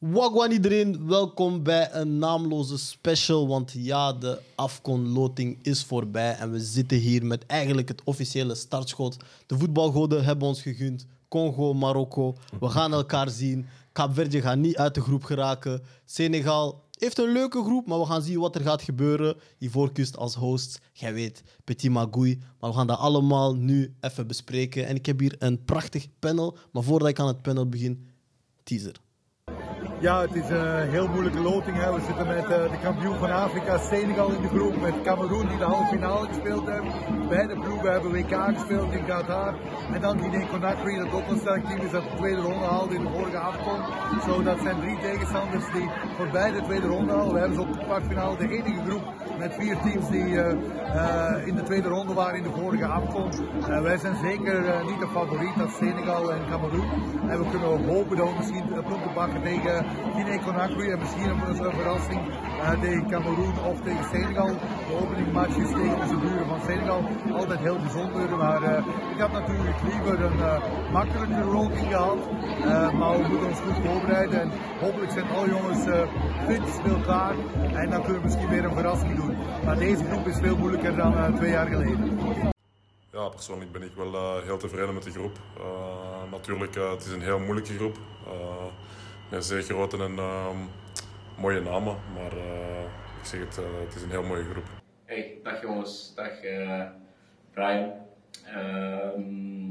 Wagwan iedereen, welkom bij een naamloze special. Want ja, de Afcon-loting is voorbij. En we zitten hier met eigenlijk het officiële startschot. De voetbalgoden hebben ons gegund. Congo, Marokko. We gaan elkaar zien. Kaapverde gaat niet uit de groep geraken. Senegal heeft een leuke groep, maar we gaan zien wat er gaat gebeuren. Ivoorkust als host, jij weet, Petit Magouille. Maar we gaan dat allemaal nu even bespreken. En ik heb hier een prachtig panel. Maar voordat ik aan het panel begin, teaser. Ja, het is een heel moeilijke loting. Hè. We zitten met eh, de kampioen van Afrika, Senegal in de groep, met Cameroen die de halve finale gespeeld hebben. Beide ploegen hebben WK gespeeld in Qatar. En dan Guinea Conakry, dat ook een team is, dat de tweede ronde haalde in de vorige afkomst. Dat zijn drie tegenstanders die voor beide de tweede ronde halen. We hebben ze op de kwartfinale de enige groep met vier teams die eh, eh, in de tweede ronde waren in de vorige afkomst. Eh, wij zijn zeker eh, niet de favoriet als Senegal en Cameroen. En we kunnen hopen dat we misschien punten pakken tegen Guinea-Conakry en misschien een, een verrassing tegen Cameroen of tegen Senegal. De openingmatch is tegen onze buren van Senegal. Altijd heel bijzonder, maar eh, ik had natuurlijk liever een eh, makkelijke gehad. Eh, maar we moeten ons goed voorbereiden en hopelijk zijn alle jongens eh, fit, klaar. En dan kunnen we misschien weer een verrassing doen. Maar deze groep is veel moeilijker dan twee jaar geleden. Ja, persoonlijk ben ik wel heel tevreden met de groep. Natuurlijk, uh, het is een heel moeilijke groep. Uh, met zeer grote en uh, mooie namen, maar ik zeg het, het is een heel mooie groep. Hey, dag jongens, dag Brian. Ehm,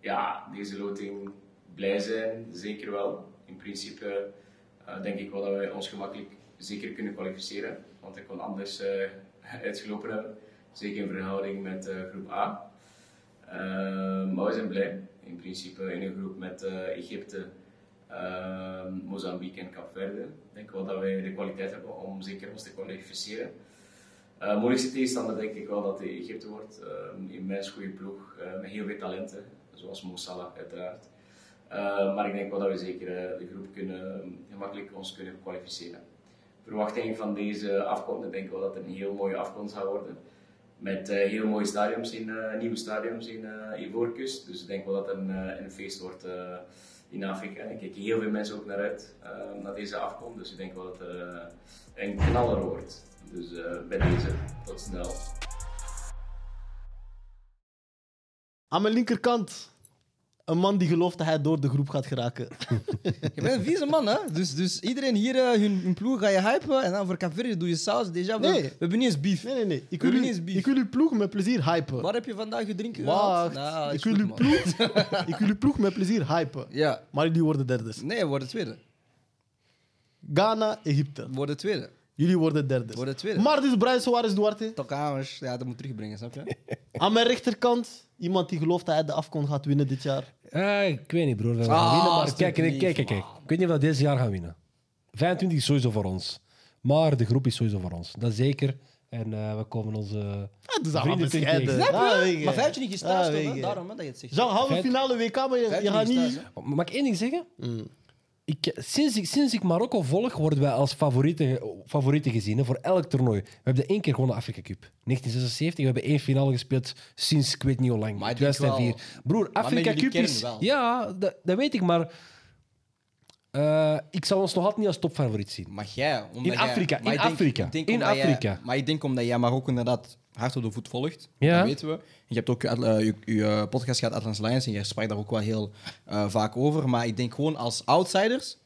ja, deze loting blij zijn, zeker wel. In principe denk ik wel dat we ons gemakkelijk zeker kunnen kwalificeren, want ik kon anders uitgelopen hebben. Zeker in verhouding met groep A. Uh, maar we zijn blij. In principe in een groep met Egypte, Mozambique en Kaapverde. Ik denk wel dat wij de kwaliteit hebben om zeker ons te kwalificeren. Uh, moeilijkste tegenstander denk ik wel dat de Egypte wordt. Uh, immens goede ploeg, uh, met heel veel talenten, zoals Mo Salah uiteraard. maar ik denk wel dat we zeker de groep kunnen, gemakkelijk ons kunnen kwalificeren. Verwachting van deze afkomst, denk ik wel dat het een heel mooie afkomst gaat worden met heel mooie stadiums in, nieuwe stadiums in Ivoorkust. Dus ik denk wel dat het een, een feest wordt in Afrika. Ik kijk heel veel mensen ook naar uit, naar deze afkomst. Dus ik denk wel dat het een knaller wordt. Dus bij deze, tot snel. Aan mijn linkerkant, een man die gelooft dat hij door de groep gaat geraken. Je bent een vieze man, hè? Dus, dus iedereen hier, uh, hun, hun, ploeg ga je hypen en dan voor Caverdi doe je saus. Déjà, nee. we, we hebben niet eens beef. Nee, nee, nee. Ik wil, u, ik wil uw ploeg met plezier hypen. Waar heb je vandaag je drinken Wacht. Nou, ik, wil uw ploeg, ik wil uw ploeg met plezier hypen. Ja. Maar jullie worden derde. Nee, we worden tweede. Ghana, Egypte. Worden tweede. Jullie worden derde. Worden tweede. Maar dus Brian Suarez Duarte. Tokamers, ja, dat moet terugbrengen, snap je? Aan mijn rechterkant, iemand die gelooft dat hij de afkon gaat winnen dit jaar. Uh, ik weet niet, broer. We gaan Ah, winnen, maar kijk, kijk, kijk, kijk. man. Ik weet niet of we dit jaar gaan winnen. 25 is sowieso voor ons. Maar de groep is sowieso voor ons. Dat zeker. En uh, we komen onze Ja, dus dat vrienden gaan tegen. scheiden. Snap Ah, je? maar vijftje niet gestaafd, Ah, toch? Daarom hè, dat je het zegt. Jean, halve finale WK, maar je, je gaat niet? Mag ik één ding zeggen? Mm. Ik, sinds, ik, sinds ik Marokko volg, worden wij als favorieten, favorieten gezien hè, voor elk toernooi. We hebben één keer gewonnen Afrika Cup. 1976, we hebben één finale gespeeld sinds ik weet niet hoe lang. Maar ik denk 2004. Broer, Afrika Cup is... Ja, dat, dat weet ik, maar... eh, ik zou ons nog altijd niet als topfavoriet zien. Maar jij... Omdat In jij- Afrika, in denk- Afrika, in jij- Afrika. maar ik denk omdat jij Marokko inderdaad hard op de voet volgt. Ja. Dat weten we. Je hebt ook je, Atla- je, je, eh, podcast gehad, Atlas Lions, en jij sprak daar ook wel heel eh, vaak over. Maar ik denk gewoon als outsiders,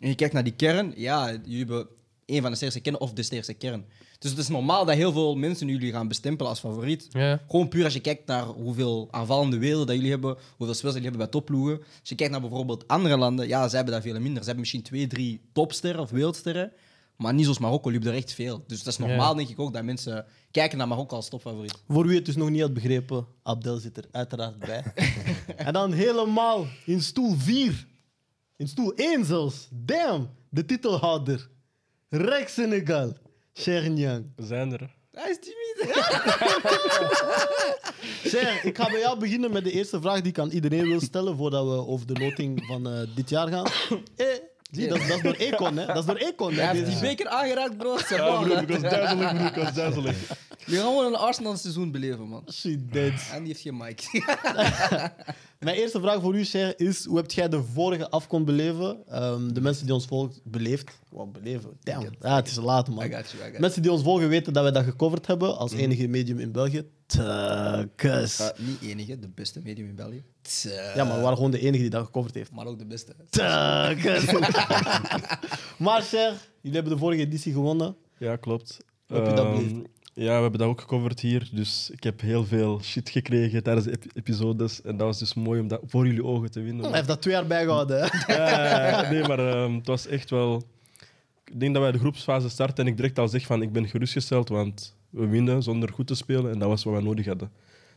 en je kijkt naar die kern, ja, jullie hebben een van de sterkste kern of de sterkste kern. Dus het is normaal dat heel veel mensen jullie gaan bestempelen als favoriet. Ja. Gewoon puur als je kijkt naar hoeveel aanvallende weelden dat jullie hebben, hoeveel spelers jullie hebben bij topploegen. Als je kijkt naar bijvoorbeeld andere landen, ja, zij hebben daar veel minder. Ze hebben misschien twee, drie topsterren of wereldsterren, maar niet zoals Marokko, hebben er echt veel. Dus dat is normaal, denk ik ook, dat mensen kijken naar Marokko als topfavoriet. Voor wie het dus nog niet had begrepen, Abdel zit er uiteraard bij. en dan helemaal in stoel 4. In stoel 1 zelfs. Damn, de titelhouder. Rex Senegal. Chernyang. We zijn er. Hij is timide. Cher, ik ga bij jou beginnen met de eerste vraag die ik aan iedereen wil stellen voordat we over de loting van eh, dit jaar gaan. Eh, zie, dat, dat is door Econ, hè? Dat is door Econ. Hij heeft die beker aangeraakt, bro. Ja, broer, ik was duizelig, broer, ik was duizelig. We gaan gewoon een Arsenal seizoen beleven, man. Shit, dead. En die heeft geen mic. Mijn eerste vraag voor u, Cher, is: hoe heb jij de vorige afkon beleven? Ehm, de mensen die ons volgen, beleefd. Wat beleven? Damn. Ja, het is laat, man. I got you, I got Mensen die ons volgen weten dat wij dat gecoverd hebben als enige medium in België. Tukkes. Uh, niet enige, de beste medium in België. Ja, maar we waren gewoon de enige die dat gecoverd heeft. Maar ook de beste. Tukkes. maar Cher, jullie hebben de vorige editie gewonnen. Ja, klopt. Hoe heb je dat Ehm, beleefd? Ja, we hebben dat ook gecoverd hier. Dus ik heb heel veel shit gekregen tijdens de ep- episodes. En dat was dus mooi om dat voor jullie ogen te winnen. Hij heeft dat twee jaar bijgehouden. Ja, nee, maar ehm, het was echt wel. Ik denk dat wij de groepsfase starten en ik direct al zeg van ik ben gerustgesteld, want we winnen zonder goed te spelen en dat was wat wij nodig hadden.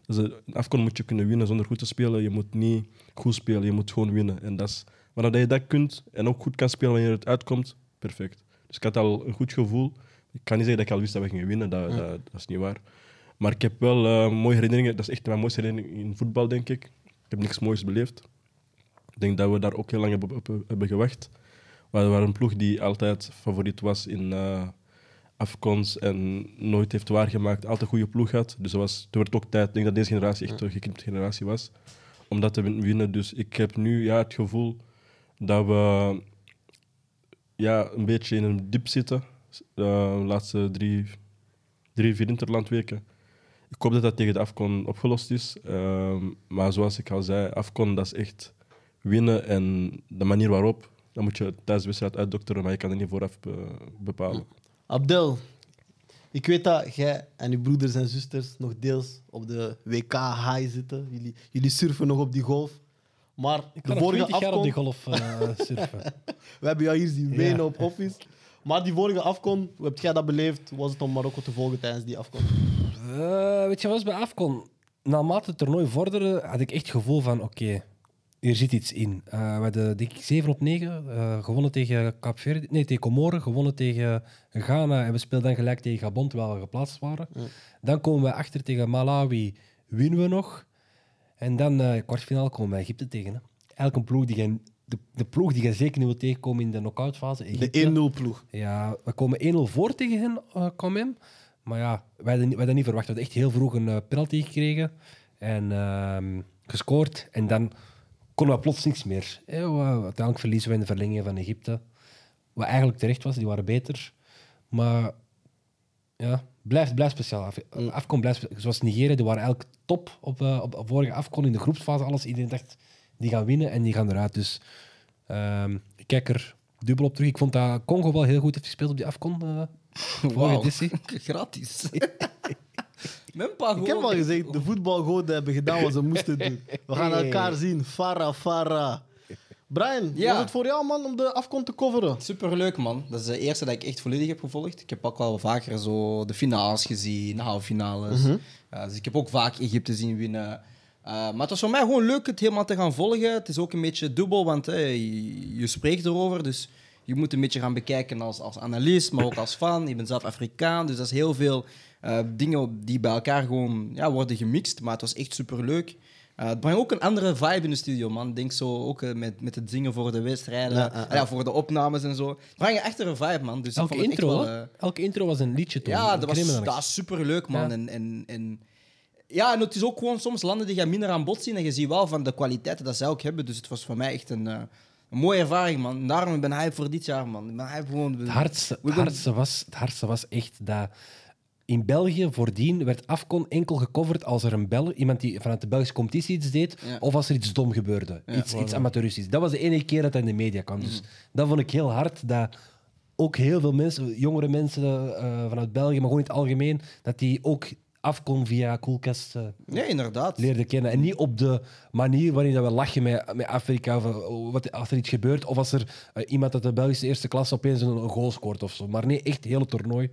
Dus een Afcon moet je kunnen winnen zonder goed te spelen. Je moet niet goed spelen, je moet gewoon winnen. En dat is, wanneer dat je dat kunt en ook goed kan spelen wanneer het uitkomt, perfect. Dus ik had al een goed gevoel. Ik kan niet zeggen dat ik al wist dat we gingen winnen, dat, dat, dat is niet waar. Maar ik heb wel eh, mooie herinneringen. Dat is echt mijn mooiste herinnering in voetbal, denk ik. Ik heb niks moois beleefd. Ik denk dat we daar ook heel lang op, op- hebben gewacht. We waren een ploeg die altijd favoriet was in eh Afcons en nooit heeft waargemaakt. Altijd een goede ploeg had. Dus dat was, het werd ook tijd. Ik denk dat deze generatie echt een geknipte generatie was. Om dat te win- winnen. Dus ik heb nu ja, het gevoel dat we ja, een beetje in een diep zitten. Eh, de laatste drie, drie, vier interlandweken. Ik hoop dat dat tegen de Afcon opgelost is. Ehm, maar zoals ik al zei, Afcon dat is echt winnen. En de manier waarop, dan moet je tijdens de wedstrijd uitdokteren, maar je kan het niet vooraf be- bepalen. Abdel, ik weet dat jij en je broeders en zusters nog deels op de WK high zitten. Jullie, jullie surfen nog op die golf. Maar Ik de vorige 20 jaar op die golf eh, surfen. we hebben jou hier zien wenen Ja. op office. Maar die vorige afkon, hoe heb jij dat beleefd? Hoe was het om Marokko te volgen tijdens die afkon? Eh, weet je wat was bij Afcon? Naarmate het toernooi vorderde, had ik echt het gevoel van: oké, hier zit iets in. Eh, we hadden denk ik 7 op 9 eh, gewonnen tegen Kaapverde, nee, tegen Comoren, gewonnen tegen Ghana en we speelden dan gelijk tegen Gabon terwijl we geplaatst waren. Dan komen we achter tegen Malawi, winnen we nog. En dan kwartfinale komen we Egypte tegen. Hè. Een ploeg die je, de, de ploeg die je zeker niet wil tegenkomen in de knock-outfase. Egypte. De 1-0 ploeg. Ja, we komen 1-0 voor tegen hen, eh kwam hem. Maar ja, wij hadden, wij hadden niet verwacht. We hadden echt heel vroeg een eh, penalty gekregen en ehm, gescoord. En dan konden we plots niks meer. Eh, we- uiteindelijk verliezen we in de verlenging van Egypte. Wat eigenlijk terecht was, die waren beter. Maar ja, blijft, blijft speciaal. Af, Afcon blijft spe- Zoals Nigeria, die waren eigenlijk top op, eh, op, op vorige Afcon in de groepsfase. Alles, iedereen dacht, die gaan winnen en die gaan eruit. Dus ehm, ik kijk er dubbel op terug. Ik vond dat Congo wel heel goed heeft gespeeld op die Afcon. eh vorige Wauw. editie. Gratis. Mijn pa Ik heb al gezegd, de voetbalgoden hebben gedaan wat ze moesten doen. We gaan elkaar zien. Farah, Farah. Brian, Ja. was het voor jou, man, om de afkon te coveren? Superleuk, man. Dat is de eerste dat ik echt volledig heb gevolgd. Ik heb ook wel vaker zo de finales gezien, de halve finales. Ja, dus ik heb ook vaak Egypte zien winnen. Eh, maar het was voor mij gewoon leuk het helemaal te gaan volgen. Het is ook een beetje dubbel, want hè, je, je spreekt erover. Dus je moet een beetje gaan bekijken als, als analist, maar ook als fan. Je bent zelf Afrikaan, dus dat is heel veel eh, dingen die bij elkaar gewoon ja, worden gemixt. Maar het was echt superleuk. Eh het brengt ook een andere vibe in de studio, man. Ik Denk zo ook eh, met, met het zingen voor de wedstrijden, Ja, voor de opnames en zo. Het brengt echt een vibe, man. Dus ik Elke intro, wel, eh, Elke intro was een liedje toen. ja, Ik dat was, dat was superleuk, man. Ja. En, en, en, ja, en het is ook gewoon soms landen die je minder aan bod zien. En je ziet wel van de kwaliteiten dat zij ook hebben. Dus het was voor mij echt een, eh, een mooie ervaring, man. En daarom ben ik hype voor dit jaar, man. Ik ben hype gewoon... Het hardste, het, hardste was, het hardste was echt dat... In België voordien werd Afcon enkel gecoverd als er een Bel, iemand die vanuit de Belgische competitie iets deed, Ja. of als er iets dom gebeurde. iets, iets amateuristisch. Dat was de enige keer dat dat in de media kwam. Dus dat vond ik heel hard. Dat ook heel veel mensen, jongere mensen eh, vanuit België, maar gewoon in het algemeen, dat die ook Afcon via Coolcast Ja, inderdaad. leerden kennen. En niet op de manier waarin dat we lachen met, met Afrika, of eh, wat, als er iets gebeurt, of als er eh, iemand uit de Belgische eerste klasse opeens een, een goal scoort of zo. Maar nee, echt heel het toernooi.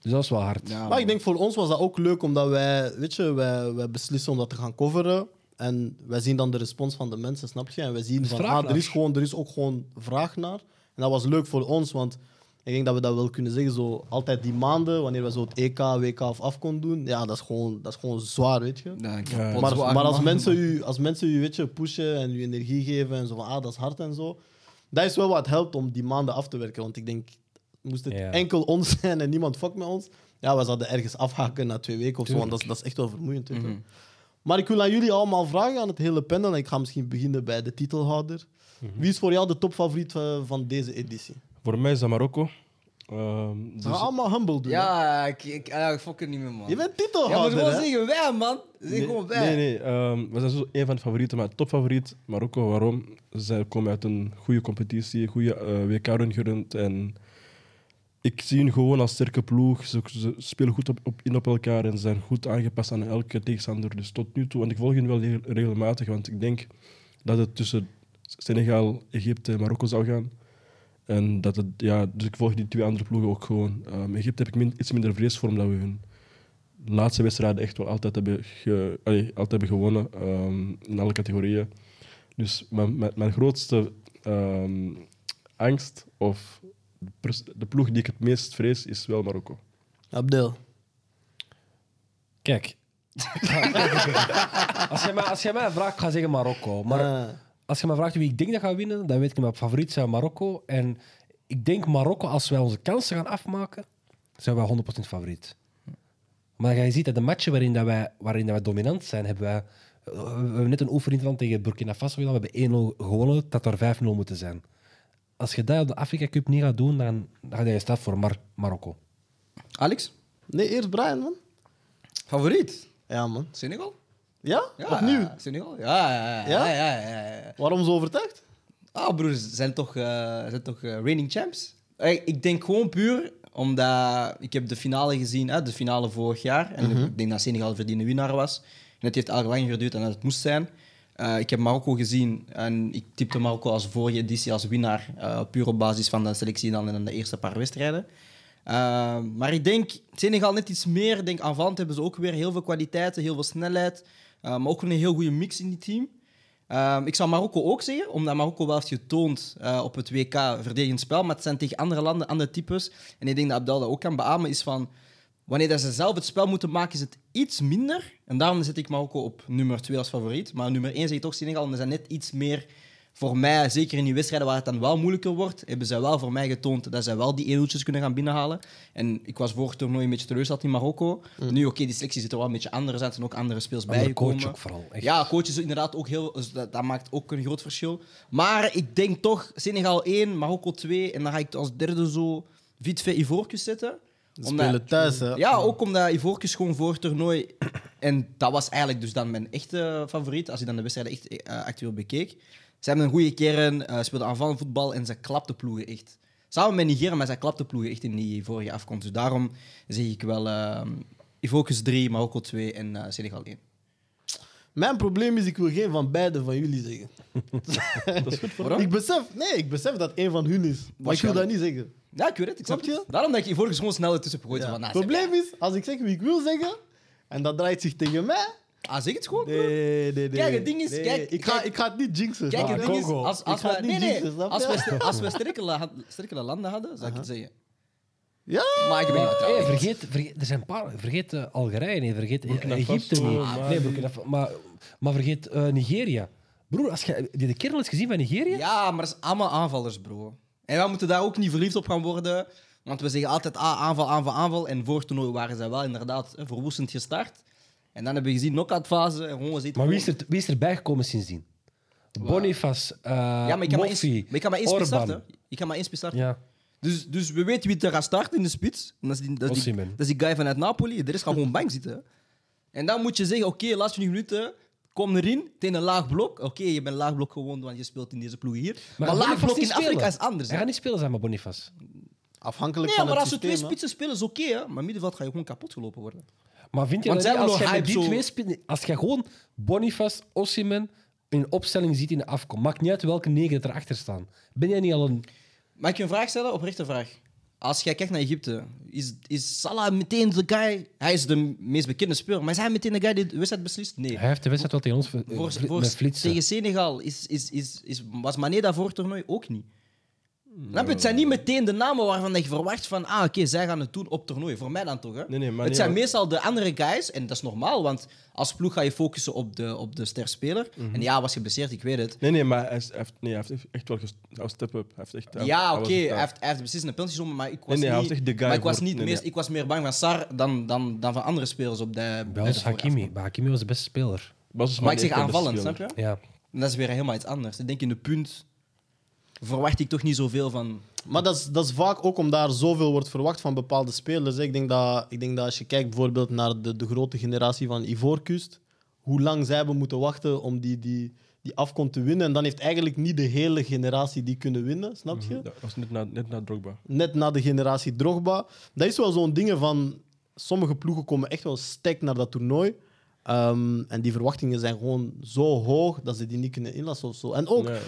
Dus dat is wel hard. Ja, Maar ik denk voor ons was dat ook leuk, omdat wij, weet je, wij, wij beslissen om dat te gaan coveren. En wij zien dan de respons van de mensen, snap je? En wij zien van, ah, er is, gewoon, er is ook gewoon vraag naar. En dat was leuk voor ons, want ik denk dat we dat wel kunnen zeggen. Zo, altijd die maanden, wanneer we zo het EK, WK of AFCON doen, ja, dat is gewoon, dat is gewoon zwaar, weet je? Ja, Maar, zwaar, maar als, mensen u, als mensen u weet je, pushen en u energie geven en zo van, ah, dat is hard en zo, dat is wel wat helpt om die maanden af te werken. Want ik denk, moest het Ja. enkel ons zijn en niemand fuck met ons, Ja, we zouden ergens afhaken na twee weken of zo, want dat is, dat is echt wel vermoeiend. weet je. Mhm. Maar ik wil aan jullie allemaal vragen, aan het hele panel, en ik ga misschien beginnen bij de titelhouder. Mhm. Wie is voor jou de topfavoriet eh, van deze editie? Voor mij is dat Marokko. Ehm, Ze dus- gaan allemaal humble doen. hè? Ja, ik, ik, ja, ik fok er niet meer, man. Je bent ja, maar titelhouder, gewoon hè? zeggen wij, man. Zeg Nee, gewoon wij. nee, nee. ehm, we zijn zo een van de favorieten, maar topfavoriet Marokko. Waarom? Zij komen uit een goede competitie, een goede eh, WK-run gerund. En ik zie hun gewoon als sterke ploeg. Ze, ze spelen goed op, op, in op elkaar en zijn goed aangepast aan elke tegenstander. Dus tot nu toe, en ik volg hen wel re- regelmatig, want ik denk dat het tussen Senegal, Egypte en Marokko zou gaan. En dat het, ja, dus ik volg die twee andere ploegen ook gewoon. Ehm, Egypte heb ik min- iets minder vrees voor, omdat we hun laatste wedstrijden echt wel altijd hebben, ge, allee, altijd hebben gewonnen ehm, in alle categorieën. Dus mijn, mijn, mijn grootste ehm, angst of de, ploeg die ik het meest vrees is wel Marokko. Abdel. Kijk. als, jij mij, als jij mij vraagt, ga ik zeggen Marokko. Maar Ah. Als je me vraagt wie ik denk dat gaat winnen, dan weet ik mijn favoriet zijn Marokko. En ik denk Marokko, als wij onze kansen gaan afmaken, zijn wij 100% favoriet. Maar je ziet dat de matchen waarin, dat wij, waarin dat wij dominant zijn, hebben wij... We hebben net een oefening tegen Burkina Faso gedaan. We hebben 1-0 gewonnen, dat er 5-0 moeten zijn. Als je dat op de Afrika Cup niet gaat doen, dan, dan ga je staan voor Mar Marokko. Alex, Nee, eerst Brian, man. favoriet? Ja, man. Senegal? Ja? Ja, Opnieuw? Senegal? Ja, ja, ja. Ja? ja. Waarom zo overtuigd? Ah, broer, ze zijn toch, eh, zijn toch eh, reigning champs? Eh, ik denk gewoon puur omdat ik heb de finale gezien, hè, de finale vorig jaar. En ik denk dat Senegal de verdiende winnaar was. En het heeft al lang geduurd en dat het moest zijn. Ik heb Marokko gezien en ik tipte Marokko als vorige editie als winnaar. puur op basis van de selectie dan in de eerste paar wedstrijden. Maar ik denk, Senegal net iets meer. Ik denk aanvallend hebben ze ook weer heel veel kwaliteiten, heel veel snelheid. Eh, maar ook een heel goede mix in die team. Ehm, ik zou Marokko ook zeggen, omdat Marokko wel heeft getoond eh, op het WK verdedigend spel, maar het zijn tegen andere landen, andere types. En ik denk dat Abdel dat ook kan beamen, is van... Wanneer dat ze zelf het spel moeten maken, is het iets minder. En daarom zet ik Marokko op nummer 2 als favoriet. Maar nummer 1 zeg ik toch Senegal, omdat ze net iets meer... Voor mij, zeker in die wedstrijden waar het dan wel moeilijker wordt, hebben zij wel voor mij getoond dat zij wel die edeltjes kunnen gaan binnenhalen. En ik was vorig toernooi een beetje teleurgesteld in Marokko. Nu, oké, die selectie zit er wel een beetje anders uit. Er zijn ook andere speels bijgekomen. coach ook vooral. Echt. Ja, coach is inderdaad ook heel... dus dat, dat maakt ook een groot verschil. Maar ik denk toch Senegal 1, Marokko 2. En dan ga ik als derde zo Vitve Ivoorkust zetten. Ze spelen thuis, hè? Ja, ook omdat Ivoorkust gewoon voor het toernooi... En dat was eigenlijk dus dan mijn echte favoriet, als je dan de wedstrijd echt eh, actueel bekeek. Ze hebben een goede kern, eh speelden aanvallend voetbal en ze klapten ploegen echt. Samen met Nigeria, maar zij klapten ploegen echt in die vorige afkomst. Dus daarom zeg ik wel uh, Ivoorkust 3, Marokko 2 en eh, Senegal 1. Mijn probleem is, ik wil geen van beide van jullie zeggen. Dat is goed voor Waarom? Ik besef, nee, ik besef dat één van hun is. Maar ik wil dat niet zeggen. Ja, ik weet het. Ik snap je? het. Daarom dat ik Ivoorkust gewoon snel ertussen heb gegooid. Ja. Van, Het probleem is, als ik zeg wie ik wil zeggen, en dat draait zich tegen mij. Ah, zeg het gewoon. bro. Nee, nee, nee. Kijk, het ding is, Nee, kijk- ik, ga, ik ga het niet jinxen. Kijk, het ding is, als, als Ik ga we, het niet nee, nee, als we, als we sterkere, la- sterkere landen hadden, zou ik het zeggen. Ja? Maar ik ben niet Hey, trouwens. vergeet, vergeet, er zijn een paar. Vergeet eh, Algerije niet, vergeet Burkina Egypte niet. Mali. Nee, Burkina Faso, maar, maar vergeet eh, Nigeria. Broer, als je de kerel eens gezien van Nigeria? Ja, maar dat is allemaal aanvallers, bro. En wij moeten daar ook niet verliefd op gaan worden. Want we zeggen altijd ah, aanval, aanval, aanval. En voor het toernooi waren zij wel inderdaad eh, verwoestend gestart. En dan hebben we gezien knock-out fase. En gewoon Maar wie is, er, wie is er bijgekomen sindsdien? Boniface, uh, Ja, maar ik kan maar maar ik kan maar één spits Orban. starten. Ik kan maar één spits starten. Ja. Dus, dus we weten wie er gaat starten in de spits. En dat, is die, dat, is die, Osimhen. dat is die guy vanuit Napoli. De rest gaat gewoon bank zitten. En dan moet je zeggen, oké, laatste 20 minuten, kom erin, tegen een laag blok. Oké, je bent laag blok gewoon, want je speelt in deze ploeg hier. Maar, gaat laag blok in Afrika is anders. Hij gaat niet spelen zijn met Boniface. Afhankelijk Nee, van maar het als systeem. twee hè. spitsen spelen, is oké. hè. maar middenveld ga je gewoon kapot gelopen worden. Maar vind je Want dat als willen jij met hype die zo- twee spelen, als je gewoon Boniface, Osimhen in opstelling ziet in de afkom, maakt niet uit welke negen er erachter staan. Ben jij niet al een... Mag ik je een vraag stellen? Oprechte vraag. Als jij kijkt naar Egypte, is, is Salah meteen de guy... Hij is de meest bekende speler, maar is hij meteen de guy die de wedstrijd beslist? Nee. Hij heeft de wedstrijd wel tegen ons ver- Voor, vli- voor- met flitsen. tegen Senegal is, is, is, is, was Mané dat voor het toernooi ook niet. Snap je? Het zijn niet meteen de namen waarvan je verwacht van, ah, oké, zij gaan het doen op toernooi. Voor mij dan toch, hè? Nee, nee, maar het zijn maar- meestal de andere guys, en dat is normaal, want als ploeg ga je focussen op de, op de sterspeler. Mhm. En ja, was geblesseerd, ik weet het. Nee, nee, maar hij, heeft, nee, hij heeft echt wel was step-up. Hij heeft echt... hij- ja, oké, hij, heeft, hij heeft beslist een penalty maar ik was Nee, nee, hij niet... was echt de guy maar ik was, niet meest, ik was meer bang van Sar dan, dan, dan van andere spelers op de... Bij ons Hakimi. Bij Hakimi was de beste speler. Maar ik zeg aanvallend, snap je? Ja. En dat is weer helemaal iets anders. Ik denk in de punt verwacht ik toch niet zoveel van... Maar dat is, dat is vaak ook omdat er zoveel wordt verwacht van bepaalde spelers. hè. Ik denk dat, ik denk dat als je kijkt bijvoorbeeld naar de, de grote generatie van Ivoorkust, hoe lang zij hebben moeten wachten om die, die, die afkomst te winnen. En dan heeft eigenlijk niet de hele generatie die kunnen winnen, snap je? Dat was net na, net na Drogba. Net na de generatie Drogba. Dat is wel zo'n ding van... Sommige ploegen komen echt wel sterk naar dat toernooi. Ehm, en die verwachtingen zijn gewoon zo hoog dat ze die niet kunnen inlassen of zo. En ook, Nee.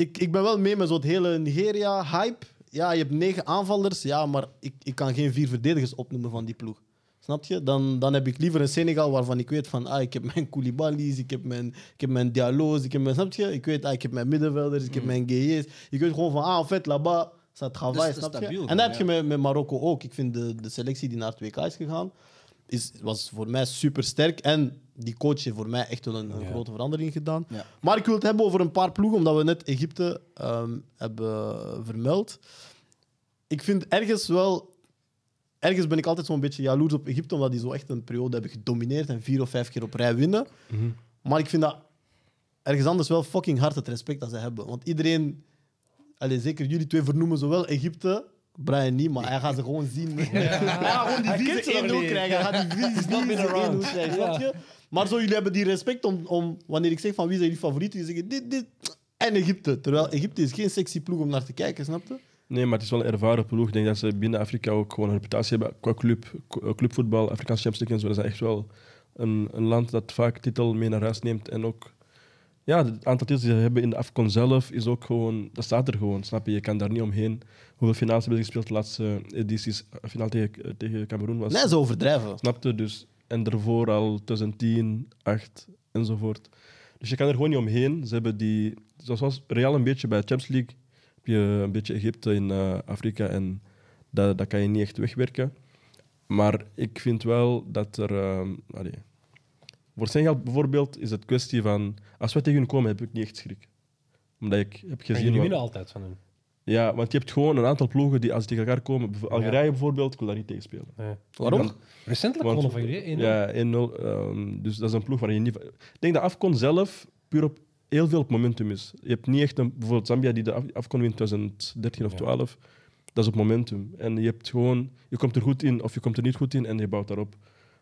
Ik, ik ben wel mee met zo'n hele Nigeria-hype. Ja, je hebt negen aanvallers, ja, maar ik, ik kan geen vier verdedigers opnoemen van die ploeg. Snap je? Dan, dan heb ik liever een Senegal waarvan ik weet van, ah, ik heb mijn Koulibaly's, ik heb mijn, ik heb mijn Diallo's, ik heb mijn, snap je? Ik weet, ah, ik heb mijn middenvelders, ik heb mijn Guéhiers. Je weet gewoon van, ah, en fait, là-bas, ça travaille, Dus snap je? En dat heb je met, met Marokko ook. Ik vind de, de selectie die naar het WK is gegaan, is, was voor mij super sterk. En die coach heeft voor mij echt wel een, een grote verandering gedaan. Ja. Maar ik wil het hebben over een paar ploegen, omdat we net Egypte ehm, hebben vermeld. Ik vind ergens wel... Ergens ben ik altijd zo'n beetje jaloers op Egypte, omdat die zo echt een periode hebben gedomineerd en vier of vijf keer op rij winnen. Maar ik vind dat ergens anders wel fucking hard het respect dat ze hebben. Want iedereen, allez, zeker jullie twee vernoemen zowel Egypte, Brian niet, maar hij gaat ze gewoon zien. Hij gaat gewoon die vieze ze nog 1-0 niet. krijgen. Hij gaat die vieze not been 1-0 around. krijgen, snap je? Maar zo, jullie hebben die respect om, om wanneer ik zeg van wie zijn jullie favorieten, die zeggen dit, dit en Egypte. Terwijl Egypte is geen sexy ploeg om naar te kijken, snap je? Nee, maar het is wel een ervaren ploeg. Ik denk dat ze binnen Afrika ook gewoon een reputatie hebben qua club, qua clubvoetbal, Afrikaanse Champions League en zo. Dat is echt wel een, een land dat vaak titel mee naar huis neemt. En ook ja, het aantal titels die ze hebben in de Afcon zelf is ook gewoon, dat staat er gewoon, snap je? Je kan daar niet omheen. Hoeveel finales hebben ze gespeeld de laatste edities? Finale tegen, tegen Cameroen was. Nee, ze overdrijven. Snapte dus. En daarvoor al 2010, 8 enzovoort. Dus je kan er gewoon niet omheen. Ze hebben die, zoals Real een beetje bij de Champions League, heb je een beetje Egypte in eh, Afrika en dat, dat kan je niet echt wegwerken. Maar ik vind wel dat er. ehm, allee, voor Senegal bijvoorbeeld is het kwestie van. Als wij tegen hun komen, heb ik niet echt schrik. Omdat ik heb En gezien. jullie wat- winnen altijd van hun. Ja, want je hebt gewoon een aantal ploegen die als die tegen elkaar komen. Algerije bijvoorbeeld, ik wil daar niet tegen spelen. Nee. Waarom? Recentelijk Want- gewonnen van? 1-0. Ja, 1-0. ehm, dus dat is een ploeg waar je niet... Ik denk dat Afcon zelf puur op heel veel op momentum is. Je hebt niet echt een... Bijvoorbeeld Zambia, die de Af- Afcon wint in 2013 of Ja. 12. Dat is op momentum. En je hebt gewoon... Je komt er goed in of je komt er niet goed in en je bouwt daarop.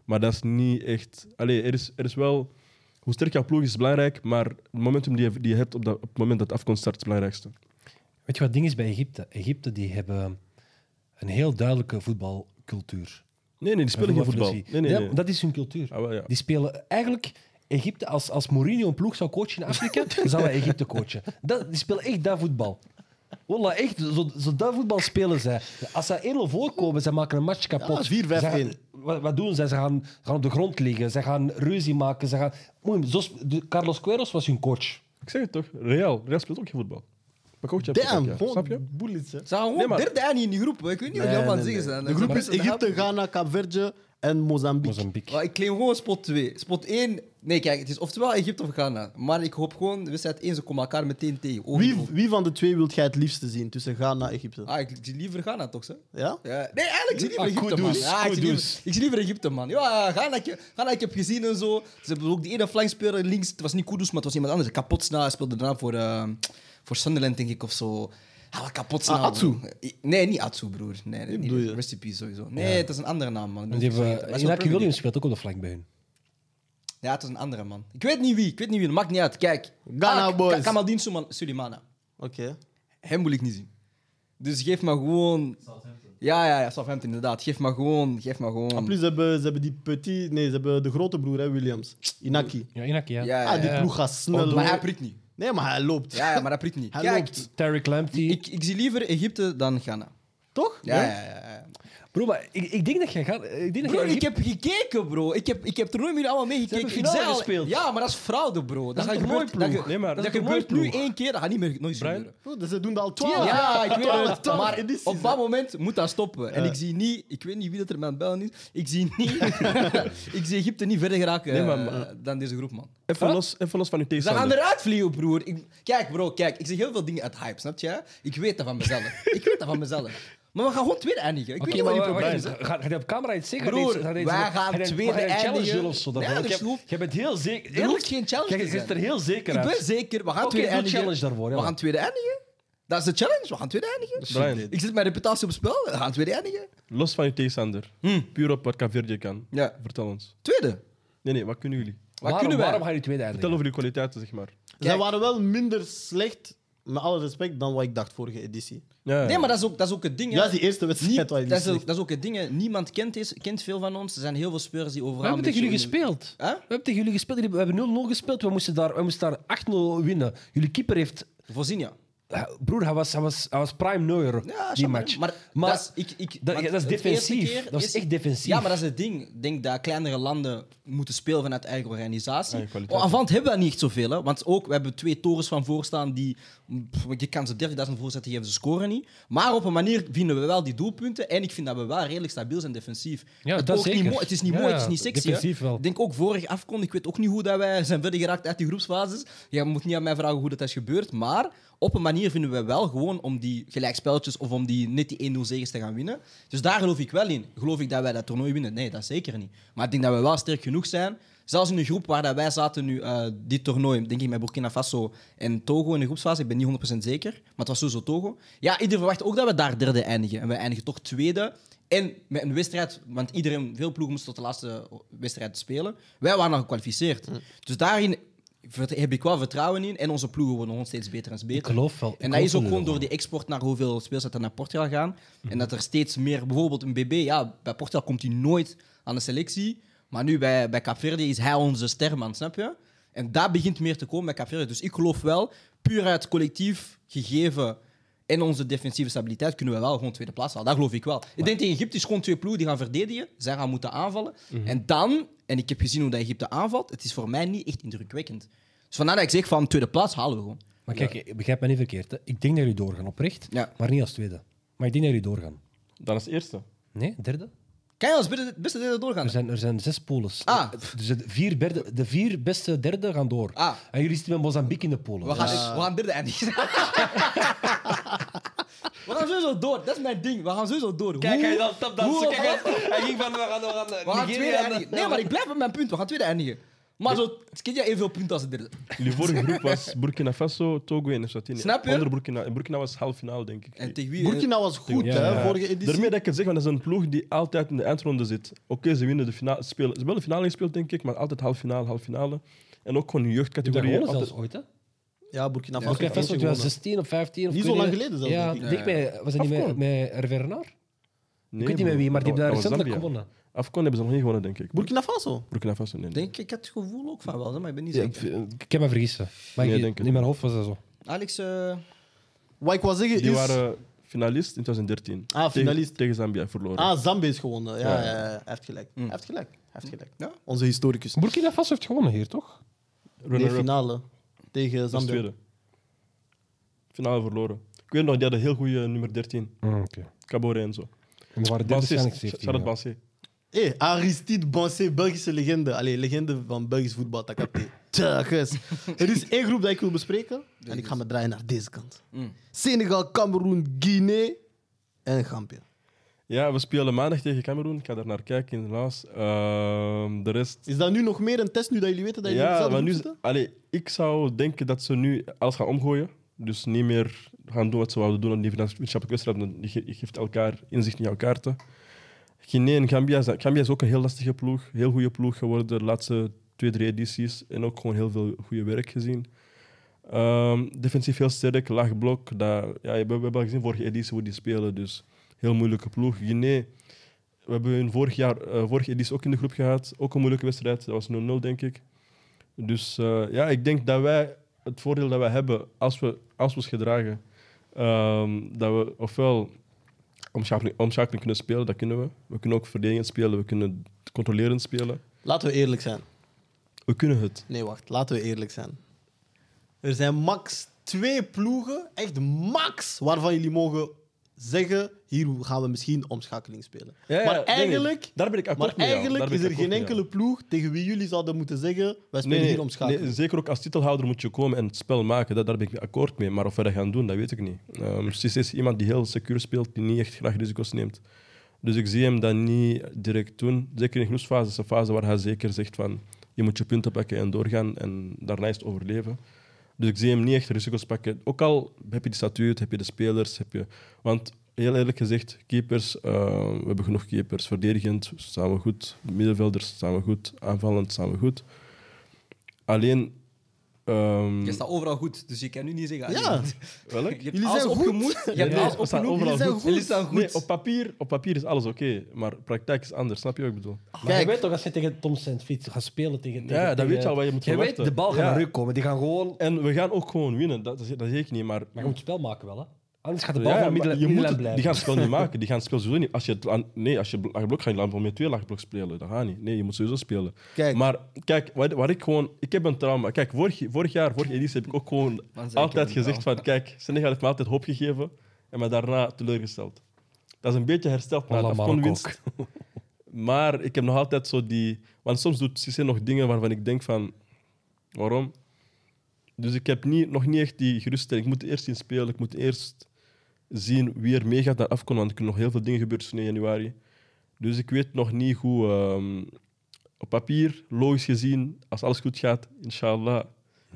Maar dat is niet echt... Allee, er is, er is wel... Hoe sterk jouw ploeg is, is belangrijk, maar het momentum die je, die je hebt op, dat, op het moment dat Afcon start is het belangrijkste. Weet je wat ding is bij Egypte? Egypte die hebben een heel duidelijke voetbalcultuur. Nee, nee, die spelen geen voetbal. Nee, nee, Ja. Dat is hun cultuur. Ah, wel, ja. Die spelen eigenlijk... Egypte, als, als Mourinho een ploeg zou coachen in Afrika, dan zou hij Egypte coachen. Dat, die spelen echt dat voetbal. Wallah, echt, zo, zo dat voetbal spelen zij. Als zij 1-0 voorkomen, zij maken een match kapot. Ja, 4-5-1. Zij gaan- Wat, wat doen zij? Ze gaan, ze gaan op de grond liggen, ze gaan ruzie maken. Ze gaan, zo Carlos Queiroz was hun coach. Ik zeg het toch, Real. Real speelt ook geen voetbal. Maar coach hebt Damn, Snap je? bullets. Ze gaan gewoon Nee, maar- derde aan in die groep. Ik weet niet wat Nee, je allemaal nee, zeggen nee. zijn. De groep is Egypte. Ghana, Kaapverde en Mozambique. Mozambique. Maar ik claim gewoon spot 2. Spot 1... Nee, kijk, het is oftewel Egypte of Ghana. Maar ik hoop gewoon, de wedstrijd 1, ze komen elkaar meteen tegen. Oog in Wie, oog. wie van de twee wilt jij het liefste zien tussen Ghana en Egypte? Ah, ik zie liever Ghana toch, hè? Ja? Ja. Nee, eigenlijk ik zie liever Ah, Egypte, man. Ja, ik, zie liever, ik zie liever Egypte, man. Ja, Ghana, ik, Ghana, ik heb gezien en zo. Ze hebben ook die ene flankspeler links. Het was niet Kudus, maar het was iemand anders. Kapot snel. Hij speelde daarna voor, eh, voor Sunderland, denk ik, of zo. Was kapot snel. Ah, Atsu? Nee, niet Atsu, broer. Nee, nee, bedoel je? peace, sowieso. Nee, het is een andere naam, man. Die hebben, Inaki Williams speelt ook op de flank bij hun. Ja, het is een andere, man. Ik weet niet wie. Ik weet niet wie. Maakt niet uit. Kijk. Ghana Ah, boys. Ka- Kamaldeen Suman- Sulemana. Oké. Hem wil ik niet zien. Dus geef me gewoon... Ja, ja, ja, Southampton, inderdaad. Geef me gewoon... Geef me gewoon... En plus, ze hebben, ze hebben die petit... Nee, ze hebben de grote broer, hè, Williams. Inaki. Ja, Inaki, ja. Ja, ja, Ah, die ploeg gaat snel. Maar hij prikt niet. Nee, maar hij loopt. Ja, ja maar hij prikt niet. Hij Kijk, loopt. Tarek Lamptey. ik, ik zie liever Egypte dan Ghana. Toch? Ja, ja, ja. ja. Bro, maar ik, ik denk dat je gaat... Ik denk dat Bro, ik heb gekeken, bro. Ik heb, ik heb toernooi jullie allemaal meegekeken. Ik zei al- gespeeld. Ja, maar dat is fraude, bro. Dat, is gaat een gebeurt, dat, toernooiploeg. ge- Nee, maar- dat, Dat is een gebeurt nu één keer, dat gaat niet meer nooit Brian? gebeuren. Bro, dus ze doen dat al twaalf Ja, ik weet het. twaalf Maar op dat moment moet dat stoppen. En Ja. ik zie niet, ik weet niet wie dat er met bellen is, ik zie niet, ik zie Egypte niet verder geraken Nee, maar- eh, dan deze groep, man. Even, los, even los van uw Ze gaan tegenstander. eruit vliegen, broer. Ik- kijk, bro, kijk. Ik zeg heel veel dingen uit hype, snap je? Ik weet dat van mezelf. ik weet dat van mezelf. Maar we gaan gewoon tweede eindigen. Ik weet niet wat maar je probleem is. Gaat gaat hij op camera iets zeggen? Broer, wij gaan tweede eindigen. of zo? Ik Jij bent heel zeker... Er hoeft geen challenge te je ziet er heel zeker Ik uit. ben zeker. We gaan Oké, tweede eindigen. challenge daarvoor, ja. We gaan tweede eindigen. Dat is de challenge. We gaan tweede eindigen. Brian, Ik zet mijn reputatie op spel. We gaan tweede eindigen. los van uw tegenstander. Puur op wat Caverdië kan. Ja. Vertel ons. Tweede. Nee, nee, wat kunnen jullie? Wat Waarom, kunnen wij? waarom ga je tweede Vertel eindigen? over uw kwaliteiten, zeg maar. Zij waren wel minder slecht, met alle respect, dan wat ik dacht vorige editie. Ja, Nee, maar dat is ook, dat is ook het ding. hè. Ja, die eerste wedstrijd Niet- waar je dat, is ook, dat is ook het ding. hè. Niemand kent, is, kent veel van ons. Er zijn heel veel spelers die We overal... hebben een tegen jullie gespeeld. Hè? We hebben tegen jullie gespeeld. We hebben 0-0 gespeeld. We moesten daar, we moesten daar 8-0 winnen. Jullie keeper heeft... Voorzien, ja. Broer, hij was, hij was, hij was prime Neuer, Ja, die match. Maar, Maar dat is, ik, ik, dat- is defensief. keer- Dat is echt defensief. Ja, maar dat is het ding. Ik denk dat kleinere landen moeten spelen vanuit eigen organisatie. Eigen. Oh, Avant hebben we dat niet echt zoveel. Hè? Want ook, we hebben twee torens van voorstaan die... Je kan ze 30.000 voorzetten geven, ze scoren niet. Maar op een manier vinden we wel die doelpunten. En ik vind dat we wel redelijk stabiel zijn defensief. Ja, het, dat niet zeker. mooi, het is niet Ja, mooi, het is niet sexy. defensief wel. Ik denk ook vorig afkon, ik weet ook niet hoe dat wij zijn verder geraakt uit die groepsfases. Je moet niet aan mij vragen hoe dat is gebeurd. Maar op een manier vinden we wel gewoon om die gelijkspelletjes of om die net die 1-0 zegens te gaan winnen. Dus daar geloof ik wel in. Geloof ik dat wij dat toernooi winnen? Nee, dat zeker niet. Maar ik denk dat we wel sterk genoeg zijn. Zelfs in de groep waar dat wij zaten nu, eh, dit toernooi, denk ik met Burkina Faso en Togo in de groepsfase, ik ben niet 100% zeker, maar het was sowieso Togo. Ja, iedereen verwacht ook dat we daar derde eindigen. En wij eindigen toch tweede. En met een wedstrijd, want iedereen, veel ploegen moesten tot de laatste wedstrijd spelen. Wij waren al gekwalificeerd. Dus daarin heb ik wel vertrouwen in. En onze ploegen worden gewoon steeds beter en beter. Ik geloof wel. ik En dat is ook gewoon door die export naar hoeveel spelers dat er naar Portugal gaan. En dat er steeds meer, bijvoorbeeld een BB, ja, bij Portugal komt hij nooit aan de selectie. Maar nu bij, bij Capverde is hij onze sterman, snap je? En dat begint meer te komen bij Capverde. Dus ik geloof wel, puur uit collectief gegeven en onze defensieve stabiliteit, kunnen we wel gewoon tweede plaats halen. Dat geloof ik wel. Ik denk tegen Egypte is gewoon twee ploegen die gaan verdedigen. Zij gaan moeten aanvallen. En dan, en ik heb gezien hoe dat Egypte aanvalt, het is voor mij niet echt indrukwekkend. Dus vandaar dat ik zeg van tweede plaats halen we gewoon. Maar kijk, begrijp me niet verkeerd. Hè. Ik denk dat jullie doorgaan, oprecht. Ja. Maar niet als tweede. Maar ik denk dat jullie doorgaan. Dan als eerste. Nee, derde? Kan je als beste, beste derde doorgaan? Er zijn, er zijn zes pools. Ah. Dus de vier, derde, de vier beste derde gaan door. Ah. En jullie zitten met Mozambique in de polen. We gaan, dus- we gaan derde eindigen. we gaan sowieso door. Dat is mijn ding. We gaan sowieso door. Hoe- hoe of wat? Hij ging van, we gaan, we gaan We gaan tweede eindigen. Nee, maar ik blijf bij mijn punt. We gaan tweede eindigen. Maar zo, het kent je evenveel punten als de derde. Jullie vorige groep was Burkina Faso, Togo en Eswatini. Snap je? Onder Burkina. En Burkina was half finale, denk ik. En tegen wie? Burkina was goed, Ja, hè, ja. vorige editie. Daarmee dat ik het zeg, want dat is een ploeg die altijd in de eindronde zit. Oké, ze winnen de finale. Ze, spelen, ze hebben wel de finale gespeeld, denk ik, maar altijd half finale, half finale. En ook gewoon Heb je jeugdcategorie. gewonnen altijd- zelfs ooit, hè? Ja, Burkina Faso. Burkina heeft Faso eentje gewonnen. 2016 of 15. Of Niet zo lang geleden zelfs, Ja, denk ik. was dat niet met, met Hervé Renard? Nee, ik weet niet met bro. wie, maar die hebben daar recentelijk gewonnen. Afcon hebben ze nog niet gewonnen, denk ik. Burkina Faso. Burkina Faso, nee. nee. Denk, ik had het gevoel ook van wel, maar ik ben niet Ja, zeker. ik, ik heb me vergissen. Maar Nee, ik- denk het in mijn hoofd was dat zo. Alex, eh, Wat ik wil zeggen Die is... waren finalist in 2013. Ah, finalist. Tegen, tegen Zambia verloren. Ah, Zambia is gewonnen. Ja, Ja. ja, ja, hij heeft gelijk. Hij heeft gelijk. Hij heeft gelijk. Ja. Onze historicus. Burkina Faso heeft gewonnen hier, toch? Nee, Runner-up. finale. Tegen Dat is Zambia. tweede. Finale verloren. Ik weet nog, die hadden heel goede nummer 13. Mm, Oké. Cabore en zo. En er waren Bansé, stellings 17. Charlotte ja. Bansé. Hé, Aristide Bansé, Belgische legende. Allee, legende van Belgisch voetbal, Takate. Tjages. Er is één groep dat ik wil bespreken. En ik ga me draaien naar deze kant. Mm. Senegal, Cameroen, Guinea en Gambia. Ja, we spelen maandag tegen Cameroen. Ik ga daar naar kijken in Laos. Ehm, de rest... Is dat nu nog meer een test, nu dat jullie weten dat jullie Ja, maar nu, zitten? allee, ik zou denken dat ze nu alles gaan omgooien. Dus niet meer gaan doen wat ze wouden doen aan die wetenschappelijke wedstrijd. want Je ge- je geeft elkaar inzicht in jouw kaarten. Guinea en Gambia, Gambia is ook een heel lastige ploeg. Heel goede ploeg geworden de laatste twee, drie edities. En ook gewoon heel veel goede werk gezien. Ehm, defensief heel sterk, laag blok. Dat, ja, we, we hebben al gezien vorige editie hoe die spelen. Dus heel moeilijke ploeg. Guinea, we hebben hun vorig jaar, eh, vorige editie ook in de groep gehad. Ook een moeilijke wedstrijd. Dat was 0-0, denk ik. Dus eh, ja, ik denk dat wij het voordeel dat wij hebben als we, als we ons gedragen, ehm, dat we ofwel omschakeling, omschakeling kunnen spelen, dat kunnen we. We kunnen ook verdedigend spelen, we kunnen controlerend spelen. Laten we eerlijk zijn. We kunnen het. Nee, wacht. Laten we eerlijk zijn. Er zijn max twee ploegen, echt max, waarvan jullie mogen zeggen, hier gaan we misschien omschakeling spelen. Ja, ja, maar nee, eigenlijk, daar ben ik akkoord maar eigenlijk is er geen enkele ploeg tegen wie jullie zouden moeten zeggen, wij spelen Nee, hier omschakeling. nee, zeker ook als titelhouder moet je komen en het spel maken. Dat, daar ben ik akkoord mee. Maar of we dat gaan doen, dat weet ik niet. Um, Cissé is iemand die heel secuur speelt, die niet echt graag risico's neemt. Dus ik zie hem dat niet direct doen. Zeker in groepsfase is een fase waar hij zeker zegt van je moet je punten pakken en doorgaan en daarna is het overleven. Dus ik zie hem niet echt risico's pakken. Ook al heb je de statuut, heb je de spelers, heb je... Want heel eerlijk gezegd, keepers, eh, we hebben genoeg keepers. Verdedigend staan we goed, middenvelders staan we goed, aanvallend staan we goed. Alleen... ehm, Je staat overal goed, dus je kan nu niet zeggen... Ja. allee, welk? Je hebt Jullie alles zijn goed. opgemoed, je hebt Nee, alles we staan opgenoemd. overal Jullie zijn goed. Jullie staan goed. Nee, op papier, op papier is alles oké, maar praktijk is anders. Snap je wat ik bedoel? Maar Kijk. je weet toch, als je tegen Tom Saint Fiets gaat spelen tegen... tegen Ja, dan tegen- weet je al wat je moet Je weet, verwachten. de bal gaat Ja. naar u komen. Die gaan gewoon... En we gaan ook gewoon winnen, dat, is- dat zeg ik niet. Maar, Maar je moet het spel maken wel, hè. Anders gaat de bal Ja, van maar midden, je moet het- blijven. die gaan het spel niet maken. Die gaan het spel sowieso niet. Als je het, nee, als je laagblok gaat, je met twee laagblok spelen. Dat gaat niet. Nee, je moet sowieso spelen. Kijk. Maar kijk, wat, wat ik gewoon... Ik heb een trauma. Kijk, vorig, vorig jaar, vorige editie, heb ik ook gewoon altijd gezegd van... Kijk, Senegal heeft me altijd hoop gegeven en me daarna teleurgesteld. Dat is een beetje hersteld naar de afkonwinst. Maar ik heb nog altijd zo die... Want soms doet Cissé nog dingen waarvan ik denk van... Waarom? Dus ik heb niet, nog niet echt die geruststelling. Ik moet eerst zien spelen. Ik moet eerst zien wie er meegaat naar Afcon. Want er kunnen nog heel veel dingen gebeuren tussen 1 januari. Dus ik weet nog niet hoe... ehm, op papier, logisch gezien, als alles goed gaat, inshallah,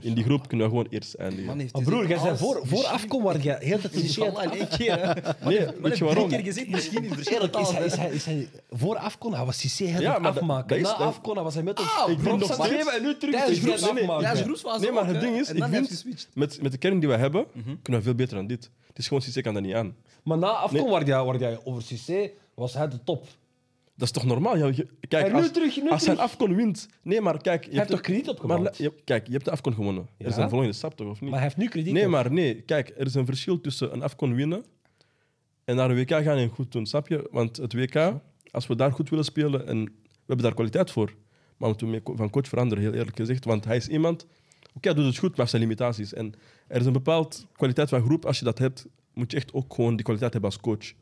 in die groep kunnen we gewoon eerst eindigen. Man heeft broer, jij zei voor, voor afkom waar je heel de tijd Inshallah, in één keer. hè. Nee, weet je heb waarom? drie keer gezegd, misschien in verschillende is hij, is hij, is hij, voor Afcon hij was Cissé heel Ja, maar afmaken. dat Na hij was hij met ons. Ah, Ik vind nog steeds- en nu terug. Tijdens groeps- nee, nee, maar het ding is, ik vind, met, met de kern die we hebben, kunnen we veel beter dan dit. Het is gewoon, Cissé kan dat niet aan. Maar na Afcon, Nee. waar, jij, waar jij over Cissé, was hij de top. Dat is toch normaal? Ja, je- kijk, En nu als, terug, nu als hij. Afcon wint... Nee, maar kijk... Je heeft toch krediet maar, je- Kijk, je hebt de Afcon gewonnen. Er is een volgende stap, toch? Of niet? Maar hij heeft nu krediet Nee, op. maar nee. Kijk, er is een verschil tussen een Afcon winnen en naar een WK gaan en goed doen. Snap je? Want het WK, als we daar goed willen spelen, en we hebben daar kwaliteit voor, maar we moeten van coach veranderen, heel eerlijk gezegd. Want hij is iemand, oké, hij doet het goed, maar heeft zijn limitaties. En er is een bepaald kwaliteit van groep. Als je dat hebt, moet je echt ook gewoon die kwaliteit hebben als coach.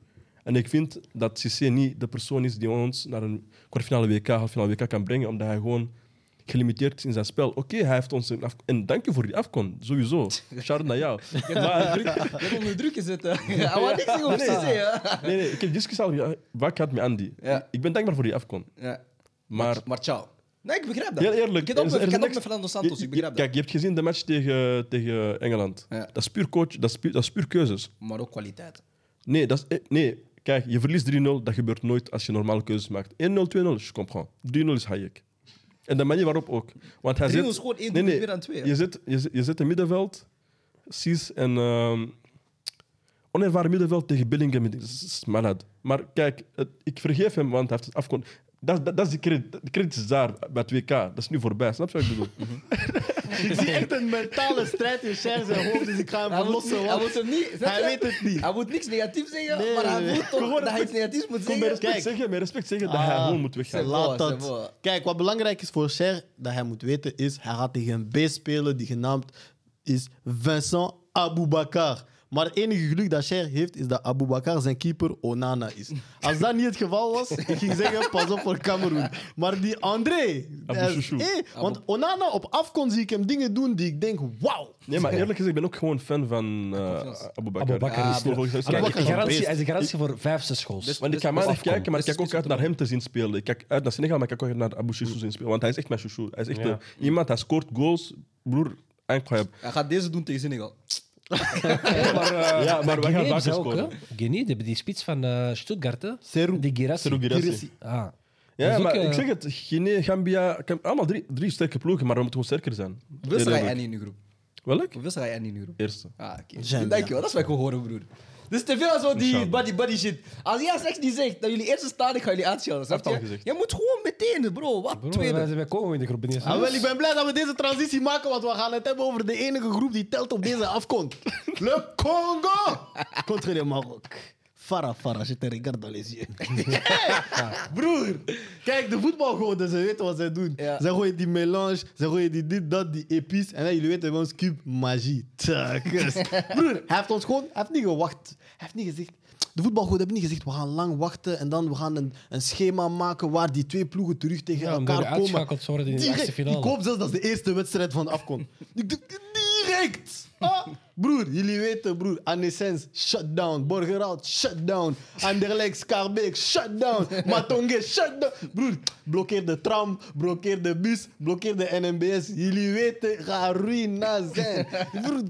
En ik vind dat Cissé niet de persoon is die ons naar een kwartfinale WK, halffinale WK kan brengen, omdat hij gewoon gelimiteerd is in zijn spel. Oké, hij heeft ons... een af- En dank je voor die afkon, sowieso. Shout naar jou. Maar, Je hebt onder druk gezet. Hij wou niks over hè. nee, nee, ik heb discussie al vaak gehad met Andy. Ja. Ik ben dankbaar voor die afkon. Ja. Maar Maar ciao. Nee, ik begrijp dat. heel eerlijk... Ik heb ook met- niks- Fernando Santos, je- ik begrijp je- dat. Kijk, je hebt gezien de match tegen, tegen Engeland. Ja. Dat is puur coach, dat is puur, dat is puur keuzes. Maar ook kwaliteit. Nee, dat is, eh, nee, kijk, je verliest 3-0, dat gebeurt nooit als je normale keuzes maakt. 1-0, 2-0, je comprends. 3-0 is Hayek. En de manier waarop ook. Want hij 3-0 zit, is gewoon één doelpunt meer dan twee, hè? Je zit, je, je zit in middenveld, Cies en ehm onervaren middenveld tegen Bellingham. Dat is, malade. Maar kijk, het- ik vergeef hem, want hij heeft het afgekond. Dat, dat, dat is de credit. De credit is daar bij het WK. Dat is nu voorbij. Snap je wat ik bedoel? Ik zie echt een mentale strijd in Cher zijn hoofd, dus ik ga hem Hij moet, verlossen. hij moet hem niet... Hij weet het niet. Hij moet niks negatiefs zeggen, Nee, maar hij nee, voelt toch Gewoon dat hij iets negatiefs moet zeggen. met respect Kijk. zeggen, met respect zeggen dat hij Ah, gewoon moet weggaan. Laat dat. Kijk, wat belangrijk is voor Cher, dat hij moet weten, is hij gaat tegen een B spelen die genaamd is Vincent Aboubakar. Maar het enige geluk dat Cher heeft, is dat Aboubakar zijn keeper Onana is. Als dat niet het geval was, ik ging zeggen, pas op voor Cameroen. Maar die André... Abu is- Chouchou. eh, want Onana op afkon zie ik hem dingen doen die ik denk, wauw. Nee, maar eerlijk gezegd, ik ben ook gewoon fan van uh, Abu Bakar. Is- Ah, Kijk, garantie, hij is een garantie voor vijf, zes goals. Want ik Dus- kan maar dus even kijken, maar ik Dus- kijk ook uit naar hem te zien spelen. Ik kijk uit naar Senegal, maar ik kijk ook uit naar Abu Chouchou zien spelen. Want hij is echt mijn chouchou. Hij is echt Ja. de- iemand, hij scoort goals. Broer, incroyable. Hij gaat deze doen tegen Senegal. Maar, eh, Ja, maar wij gaan ook, scoren. Guinea, die die spits van eh, Stuttgart, hè. Seru. Die Girassi. Seru Girassi. Ah. Ja, maar ook, eh, ik zeg het, Guinea, Gambia, allemaal drie, drie sterke ploegen, maar we moeten gewoon sterker zijn. Hoeveel sta je Eerlijk. Annie in uw groep? Welk? Hoeveel sta je Annie in uw groep? Eerste. Ah, oké. Gambia. Dankjewel, dat is wat ik wil horen, broer. Dus te veel zo die buddy buddy shit. Als jij straks niet zegt dat jullie eerste staan, ik ga jullie uitschelden. Snap je? al gezegd. Je moet gewoon meteen, bro. Wat? Bro, Tweede. wij, wij komen in de groep. niet. Ah, wel, ik ben blij dat we deze transitie maken, want we gaan het hebben over de enige groep die telt op deze afkont. Le Congo contre le Maroc. Farah, Farah, je te regarde les yeux. Broer, kijk, de voetbalgoden, ze weten wat zij doen. Ja. Ze gooien die melange, ze gooien die dit, dat, die epice. En dan, jullie weten bij ons, cube, magie. Tjakus. Broer, hij heeft ons gewoon, hij heeft niet gewacht. Hij heeft niet gezegd, de voetbalgoden hebben niet gezegd, we gaan lang wachten en dan we gaan een, een schema maken waar die twee ploegen terug tegen Ja, elkaar komen. uitschakeld worden in de Direct. achtste finale. Ik hoop zelfs dat is de eerste wedstrijd van de afkom. Ik doe- Direct! Ah, broer, jullie weten, broer. Anessens, shut down. Borgerhout, shut down. Anderlecht, Schaarbeek, shut down. Matonge, shut down. Broer, blokkeer de tram, blokkeer de bus, blokkeer de NMBS. Jullie weten, ga ruïna zijn. Broer,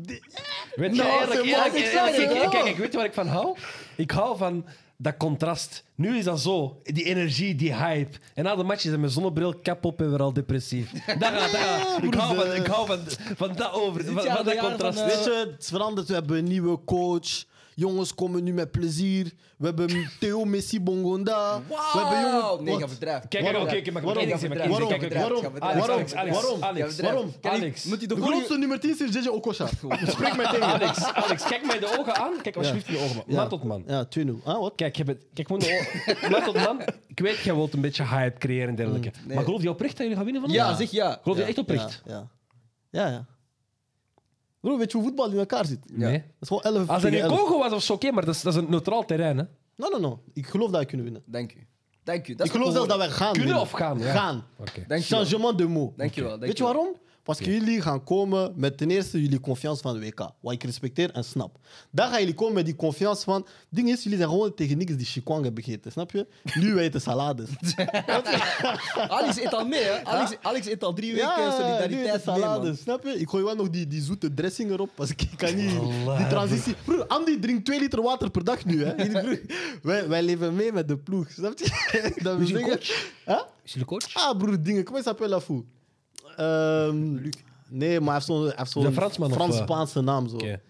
Weet je, Nou, eerlijk, eerlijk, kijk, kijk, weet je waar ik van hou? Ik hou van dat contrast. Nu is dat zo, die energie, die hype. En na de match is hij met zonnebril, kap op en weer al depressief. Dat gaat, gaat. Ik hou van, ik hou van, van dat over, van, dat contrast. eh, Weet je, het is veranderd. We hebben een nieuwe coach. Jongens komen nu met plezier. We hebben Theo Messi Bongonda. We hebben jongen- Wauw! Nee, ga verdrijven. Kijk, Waarom? kijk, oké, maar Waarom? kijk, kijk, kijk, Waarom? kijk, kijk, Waarom? kijk, Waarom? Alex, Waarom? Alex, Ja, Waarom? Alex, Moet de grootste nummer 10 is JJ Okocha. Spreek mij tegen. Alex, Alex, kijk mij de ogen aan. Kijk alsjeblieft in de ogen, man. Tot man. Ja, 2-0. Ah, wat? Kijk, je hebt het- kijk ogen. Man tot man. Ik weet, jij wilt een beetje hype creëren en dergelijke. nee. Maar geloof je oprecht dat jullie gaan winnen van Ja, zeg ja. Geloof je echt oprecht? Ja. Ja, ja. Bro, weet je hoe voetbal in elkaar zit? Dat Nee. is gewoon 11 Als het tegen in 11. Congo was, was het oké, maar dat is, dat is een neutraal terrein. Hè? No, no, no. Ik geloof dat we kunnen winnen. Dank u. Dank u. Dat Ik geloof zelfs dat wij gaan Kunnen winnen. of gaan? Ja. Gaan. Oké. Dank je wel. Changement de mot. Dank je wel. dank Weet je wel. waarom? Parce que jullie gaan komen met ten eerste jullie confiance van de WK. Wat ik respecteer en snap. Dan gaan jullie komen met die confiance van... ding is, jullie zijn gewoon tegen niks die chikwang hebben gegeten. Snap je? Nu wij eten salades. Alex eet al mee, hè? Alex, Alex eet al drie weken eten solidariteit mee, salades. Snap je? Ik gooi wel nog die, die zoete dressing erop. Que ik kan niet... Die transitie... Broer, Andy drinkt 2 liter water per dag nu. Hè? Broer, wij, wij leven mee met de ploeg. Snap je? Dat Is jullie zeggen- coach? Huh? Is jullie coach? Ah, broer, dingen. Comment s'appelle la fou? Ehm, nee, maar hij heeft zo'n heeft zo'n Fransman of, eh? Frans-Spaanse naam. Zo. Oké.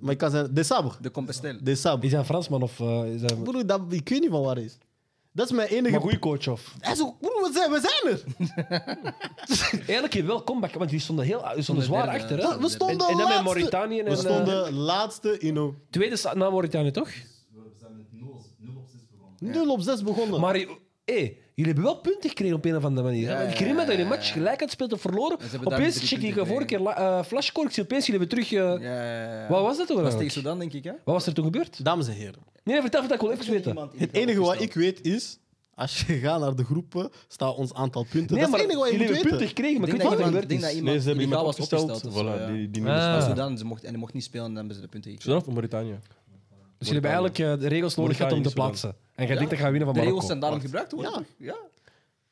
Maar ik kan zeggen... De Sabre. De Compestel. De Sabre. Is hij een Fransman of eh, is hij Broer, dat, ik weet niet van waar hij is. Dat is mijn enige... een goede coach? Of? Hij is ook... Broer, we zijn, we zijn er. Eigenlijk heeft wel comeback, want die stonden, heel, die stonden zwaar derde, achter. Hè? we stonden En- en dan met laatste. Mauritanië en, We eh, stonden laatste in een... Tweede sta- na Mauritanië, toch? We zijn met 0 op 6 begonnen. 0 op 6 begonnen. Maar hé, jullie hebben wel punten gekregen op een of andere manier. Ja, ik herinner me dat je een match gelijk had speelt of verloren. hebben Opeens check ik vorige keer eh. Ik zie opeens jullie weer terug. eh, Ja, ja, ja. Wat was dat toch? Dat was tegen Sudan, denk ik, hè? Wat was er toen gebeurd? Dames en heren. Nee, nee, vertel, vertel, ik wil even weten. Het enige wat ik weet is... Als je gaat naar de groepen, staat ons aantal punten. Nee, dat is maar het enige wat je jullie moet hebben weten. punten gekregen, maar ik denk weet niet dat wat er iemand- gebeurd is. dat Nee, ze hebben illegaal iemand was opgesteld. of Voilà, die, die Ah. Sudan, ze mocht, en mocht niet spelen en dan hebben ze de punten gekregen. Sudan of Mauritanië? Dus jullie hebben eigenlijk de regels nodig gehad om te plaatsen. En jij denkt dat je gaat winnen van De Marokko. regels zijn daarom gebruikt worden. Ja.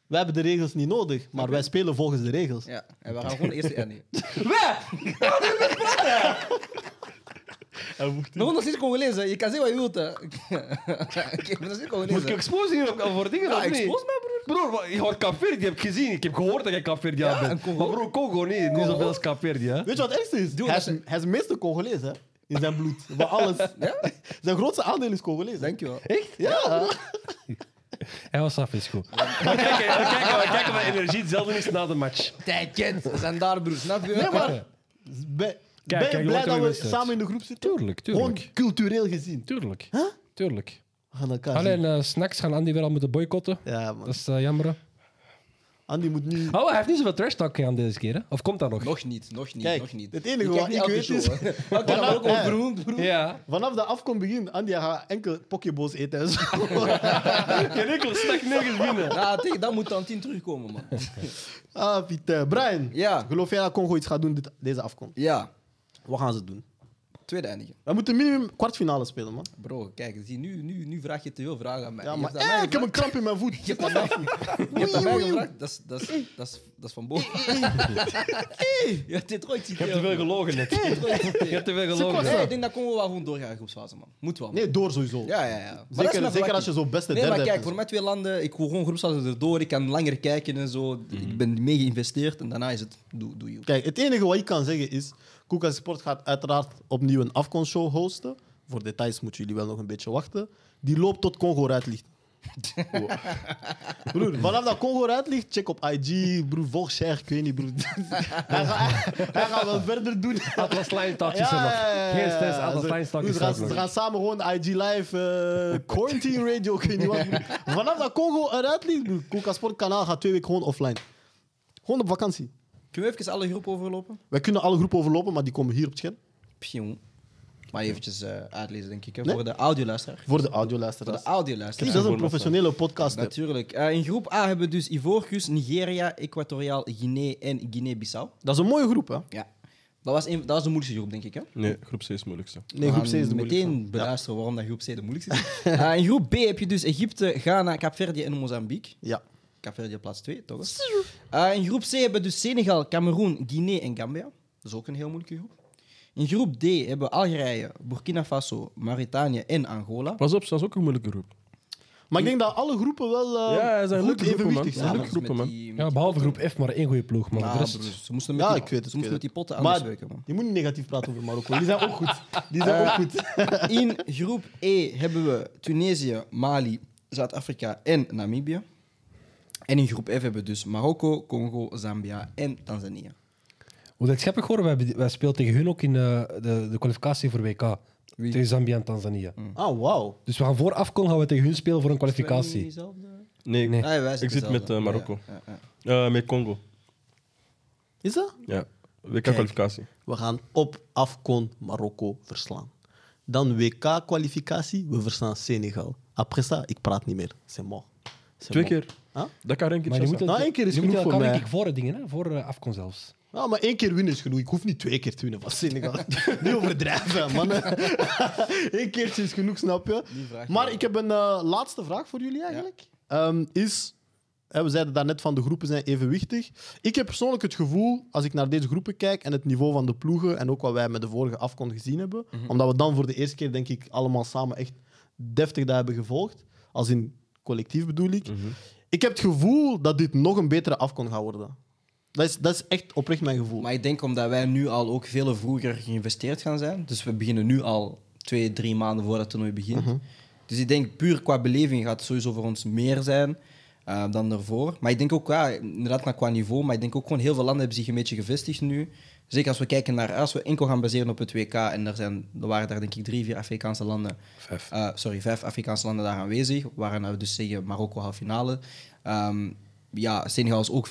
Wij hebben de regels niet nodig, maar wij spelen volgens de regels. ja. En we gaan gewoon eerst... Ja, nee. Wij! Maar nog steeds Congolees, hè. Je kan zeggen wat je wilt, hè. Ik ben nog steeds Congolees, Moet ik hè. expose hier op- voor dingen? Ja, of niet? expose mij, broer. Broer, wat- je die heb ik gezien. Ik heb gehoord dat jij Capverdi Ja, bent. en Congo. Maar broer, Congo niet. Niet zoveel als Capverdi, hè? Weet je wat het ergste is? Hij, dat is is- hij is de meeste Congolees, hè? In zijn bloed. Van alles. Zijn grootste aandeel is Congolees. Dankjewel. Echt? Ja. Hij was af, is goed. Maar kijk, de energie hetzelfde is na de match. Tijdje. We zijn daar, broer. Snap je? Nee, maar... Ben, Kijk, ben je kijk, blij dat we samen in de groep zitten? Tuurlijk, Gewoon tuurlijk. cultureel gezien. Tuurlijk. Tuurlijk. We gaan elkaar Alleen eh, snacks gaan Andy weer al moeten boycotten. Ja, man. Dat is eh, jammer. Andy moet nu... Oh, hij heeft niet zoveel trash talk aan deze keer, hè? Of komt dat nog? Nog niet, nog niet, Kijk, nog niet. het enige wat ik weet is-. Elke keer ook Ja. beroemd, broer. Ja. Vanaf de afkom begin, Andy gaat enkel pokebo's eten en zo. Geen enkel snack nergens binnen. Ja, tegen dat moet dan tien terugkomen, man. ah, Pieter. Brian, Ja. geloof jij dat Congo iets gaat doen dit, deze afkom? Ja, Wat gaan ze doen? Tweede eindigen. We moeten minimum kwartfinale spelen, man. Bro, kijk, zie, nu, nu, nu vraag je te veel vragen aan mij. Ja, Je maar hebt aan mij eh, ik heb een kramp in mijn voet. Je hebt aan mij, je hebt aan mij gevraagd, dat is- dat is- dat is- dat is van boven. Je hebt dit ooit Je hebt te veel gelogen net. Je hebt te veel gelogen. Nee, ik denk dat Congo wel gewoon doorgaan in groepsfase, man. Moet wel. man. Nee, door sowieso. Ja, ja, ja. Maar dat is Zeker, mijn zeker als je verwachting. zo beste Nee, derde maar kijk, hebt. voor mij twee landen, ik wil gewoon groepsfase erdoor. Ik kan langer kijken en zo. Ik ben mee geïnvesteerd en daarna is het doe, doe je. Kijk, het enige wat ik kan zeggen is... Koeka Sport gaat uiteraard opnieuw een afkomstshow hosten. Voor details moeten jullie wel nog een beetje wachten. Die loopt tot Congo eruit ligt. Broer, vanaf dat Congo eruit ligt, check op IG. Broer, volg Cher, ik weet niet, broer. hij, gaat, hij gaat wel verder doen. Atlas Line er nog. Geen stress, Atlas Line Ze, gaan, samen gewoon IG Live, eh, Quarantine Radio, ik weet niet wat. broer. Vanaf dat Congo eruit ligt, broer, Coca Sport kanaal gaat twee weken gewoon offline. Gewoon op vakantie. Kunnen we even alle groepen overlopen? Wij kunnen alle groepen overlopen, maar die komen hier op het scherm. Pjong. Maar eventjes eh, uitlezen, denk ik. Hè, Nee? Voor de audioluisteraar. Voor de Voor audioluisteraars. de audioluisteraar. Dat is een professionele podcast. hè. Natuurlijk. Eh, in groep A hebben we dus Ivoorkust, Nigeria, Equatoriaal Guinea en Guinea-Bissau. Dat is een mooie groep, hè? Ja. Dat was, een, dat was de moeilijkste groep, denk ik. Hè? Nee, groep C is het moeilijkste. Nee, groep C is de meteen moeilijkste. beluisteren waarom dat groep C de moeilijkste is. Eh, in groep B heb je dus Egypte, Ghana, Kaapverdië en Mozambique. Ja. Kaapverdië plaats 2, toch? Eh, in groep C hebben we dus Senegal, Cameroen, Guinea en Gambia. Dat is ook een heel moeilijke groep. In groep D hebben we Algerije, Burkina Faso, Mauritanië en Angola. Pas op, dat is ook een moeilijke groep. Maar ik denk dat alle groepen wel eh, Ja, ze zijn goed groepen, man. Ja, zijn. leuke dus groepen, man. die- Ja, behalve groep F, maar één goede ploeg. Ja, de rest... broer, ze moesten met Ja, die, ik weet het, Ze moesten met die potten Maar- man. Je moet niet negatief praten over Marokko. Die zijn ook goed. Die zijn ook goed. In groep E hebben we Tunesië, Mali, Zuid-Afrika en Namibië. En in groep F hebben we dus Marokko, Congo, Zambia en Tanzania. Hoe dat grappig hoor, wij, wij spelen tegen hun ook in eh, de, de kwalificatie voor WK. Wie? Tegen Zambia en Tanzania. Ah, wauw. Dus we gaan voor Afcon gaan we tegen hun spelen voor een kwalificatie. Nee, Nee. Ah, ja, wij ik zit met eh, Marokko. Ja, ja, ja. Eh, met Congo. Is dat? Ja, WK-kwalificatie. We gaan op Afcon Marokko verslaan. Dan WK-kwalificatie, we verslaan Senegal. Après ça, ik praat niet meer. C'est mort. C'est Twee mort. keer. Huh? Dat kan één keer Maar je moet, Nou, één keer is je moet genoeg voor mij. denk ik voor dingen, hè? voor Afcon zelfs. Ja, maar één keer winnen is genoeg. Ik hoef niet twee keer te winnen van Senegal. niet overdrijven, man. Eén keertje is genoeg, snap je? Maar ik heb een eh, laatste vraag voor jullie eigenlijk. Ehm, is, hè, we zeiden daarnet van de groepen zijn evenwichtig. Ik heb persoonlijk het gevoel, als ik naar deze groepen kijk en het niveau van de ploegen en ook wat wij met de vorige afkon gezien hebben, omdat we dan voor de eerste keer, denk ik, allemaal samen echt deftig dat hebben gevolgd, als in collectief bedoel ik. Ik heb het gevoel dat dit nog een betere afkon gaat worden. Dat is, dat is echt oprecht mijn gevoel. Maar ik denk omdat wij nu al ook veel vroeger geïnvesteerd gaan zijn. Dus we beginnen nu al twee, drie maanden voor het toernooi begint. Dus ik denk puur qua beleving gaat het sowieso voor ons meer zijn eh, dan daarvoor. Maar ik denk ook, ja, inderdaad maar qua niveau, maar ik denk ook gewoon heel veel landen hebben zich een beetje gevestigd nu. Zeker als we kijken naar, als we enkel gaan baseren op het WK, en er, zijn, er waren daar denk ik drie, vier Afrikaanse landen, Vijf. eh, sorry, vijf Afrikaanse landen daar aanwezig, waren we dus zeggen Marokko halve finale. Ehm, ja, Senegal is ook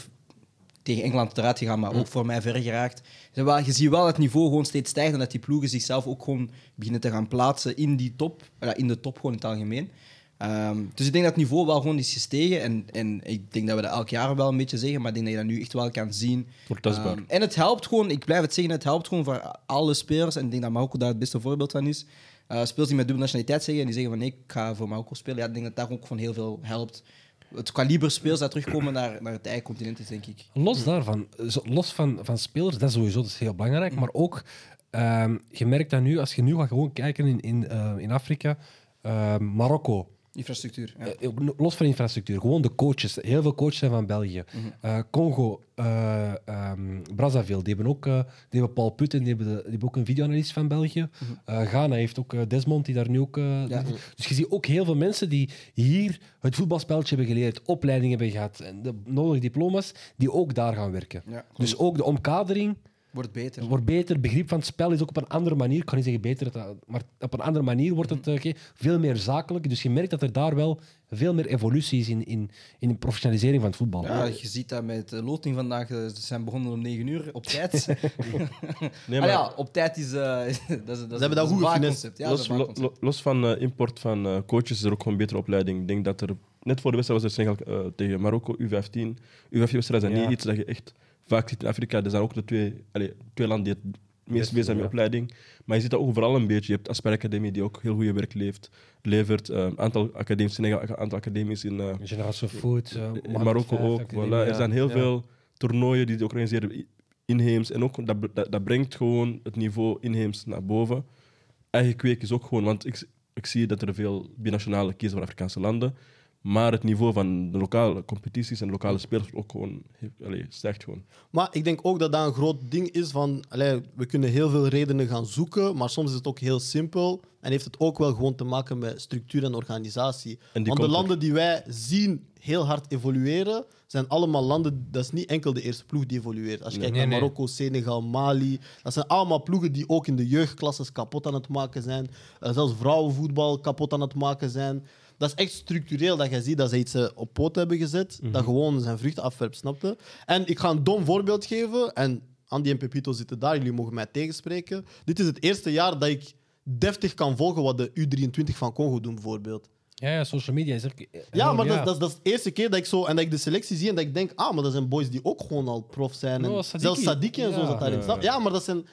tegen Engeland eruit gegaan, maar ook voor mij ver geraakt. Wel, je ziet wel het niveau gewoon steeds stijgen en dat die ploegen zichzelf ook gewoon beginnen te gaan plaatsen in die top, eh, in de top gewoon in het algemeen. Ehm, dus ik denk dat het niveau wel gewoon is gestegen en, en ik denk dat we dat elk jaar wel een beetje zeggen, maar ik denk dat je dat nu echt wel kan zien. Wordt tastbaar. Ehm, en het helpt gewoon, ik blijf het zeggen, het helpt gewoon voor alle spelers en ik denk dat Marokko daar het beste voorbeeld van is. Spelers die met dubbele nationaliteit zeggen en die zeggen van nee, ik ga voor Marokko spelen, ja, ik denk dat daar ook van heel veel helpt. Het kaliber spelers dat terugkomen naar, naar het eigen continent is, denk ik. Los daarvan, los van, van spelers, dat is sowieso dat is heel belangrijk. Maar ook, ehm, je merkt dat nu, als je nu gaat gewoon kijken in, in, eh, in Afrika, Marokko, Infrastructuur. Ja. Eh, los van infrastructuur, gewoon de coaches. Heel veel coaches zijn van België. Eh, Congo, eh, ehm, Brazzaville, die hebben ook eh, die hebben Paul Putten, die hebben, de- die hebben ook een videoanalist van België. Eh, Ghana heeft ook eh, Desmond, die daar nu ook. eh, Ja. Dus je ziet ook heel veel mensen die hier het voetbalspelletje hebben geleerd, opleiding hebben gehad, en de nodige diploma's, die ook daar gaan werken. Ja. Dus ook de omkadering Wordt beter. wordt beter. Begrip van het spel is ook op een andere manier. Ik kan niet zeggen beter, dat- maar op een andere manier wordt het eh, oké, veel meer zakelijk. Dus je merkt dat er daar wel veel meer evolutie is in, in, in de professionalisering van het voetbal. Ja, je ziet dat met de loting vandaag. eh, Ze zijn begonnen om 9 uur op tijd. Nee, Ah maar ja, op tijd is. eh, dat is, dat is, hebben dat goed concept. Ja, los, lo- lo- los van eh, import van eh, coaches is er ook gewoon betere opleiding. Ik denk dat er net voor de wedstrijd was er Senegal eh, tegen Marokko U15. U15-wedstrijden zijn Ja. niet iets dat je echt vaak ziet in Afrika. Er zijn ook de twee, allee, twee landen die het meest bezig zijn met opleiding. Maar je ziet dat overal een beetje. Je hebt Asper Academie die ook heel goede werk leeft, levert. Een aantal academies, Senegal, een aantal academies in eh, Food, eh, in Mohammed Marokko V, ook. Academie, Voilà. Er zijn heel Ja. veel toernooien die organiseren inheems. En ook dat, dat, dat brengt gewoon het niveau inheems naar boven. Eigen kweek is ook gewoon, want ik, ik zie dat er veel binationale kiezen van Afrikaanse landen. Maar het niveau van de lokale competities en lokale spelers ook gewoon, allee, stijgt gewoon. Maar ik denk ook dat dat een groot ding is van... allee, we kunnen heel veel redenen gaan zoeken, maar soms is het ook heel simpel. En heeft het ook wel gewoon te maken met structuur en organisatie. En Want de er. landen die wij zien heel hard evolueren, zijn allemaal landen, dat is niet enkel de eerste ploeg die evolueert. Als je kijkt Nee, naar nee. Marokko, Senegal, Mali, dat zijn allemaal ploegen die ook in de jeugdklasses kapot aan het maken zijn. Eh, zelfs vrouwenvoetbal kapot aan het maken zijn. Dat is echt structureel dat je ziet dat ze iets eh, op poot hebben gezet, Mhm. dat gewoon zijn vruchten afwerpt, snapte? En ik ga een dom voorbeeld geven, en Andy en Pepito zitten daar, jullie mogen mij tegenspreken. Dit is het eerste jaar dat ik deftig kan volgen wat de U23 van Congo doen, bijvoorbeeld. Ja, ja, social media is er... Ja, maar ja. Dat, dat, dat is de eerste keer dat ik, zo, en dat ik de selectie zie en dat ik denk, ah, maar dat zijn boys die ook gewoon al prof zijn. En Oh, Sadiki. zelfs Sadiki en zo Ja. zat daarin. Ja, snap? ja. Ja, maar dat zijn,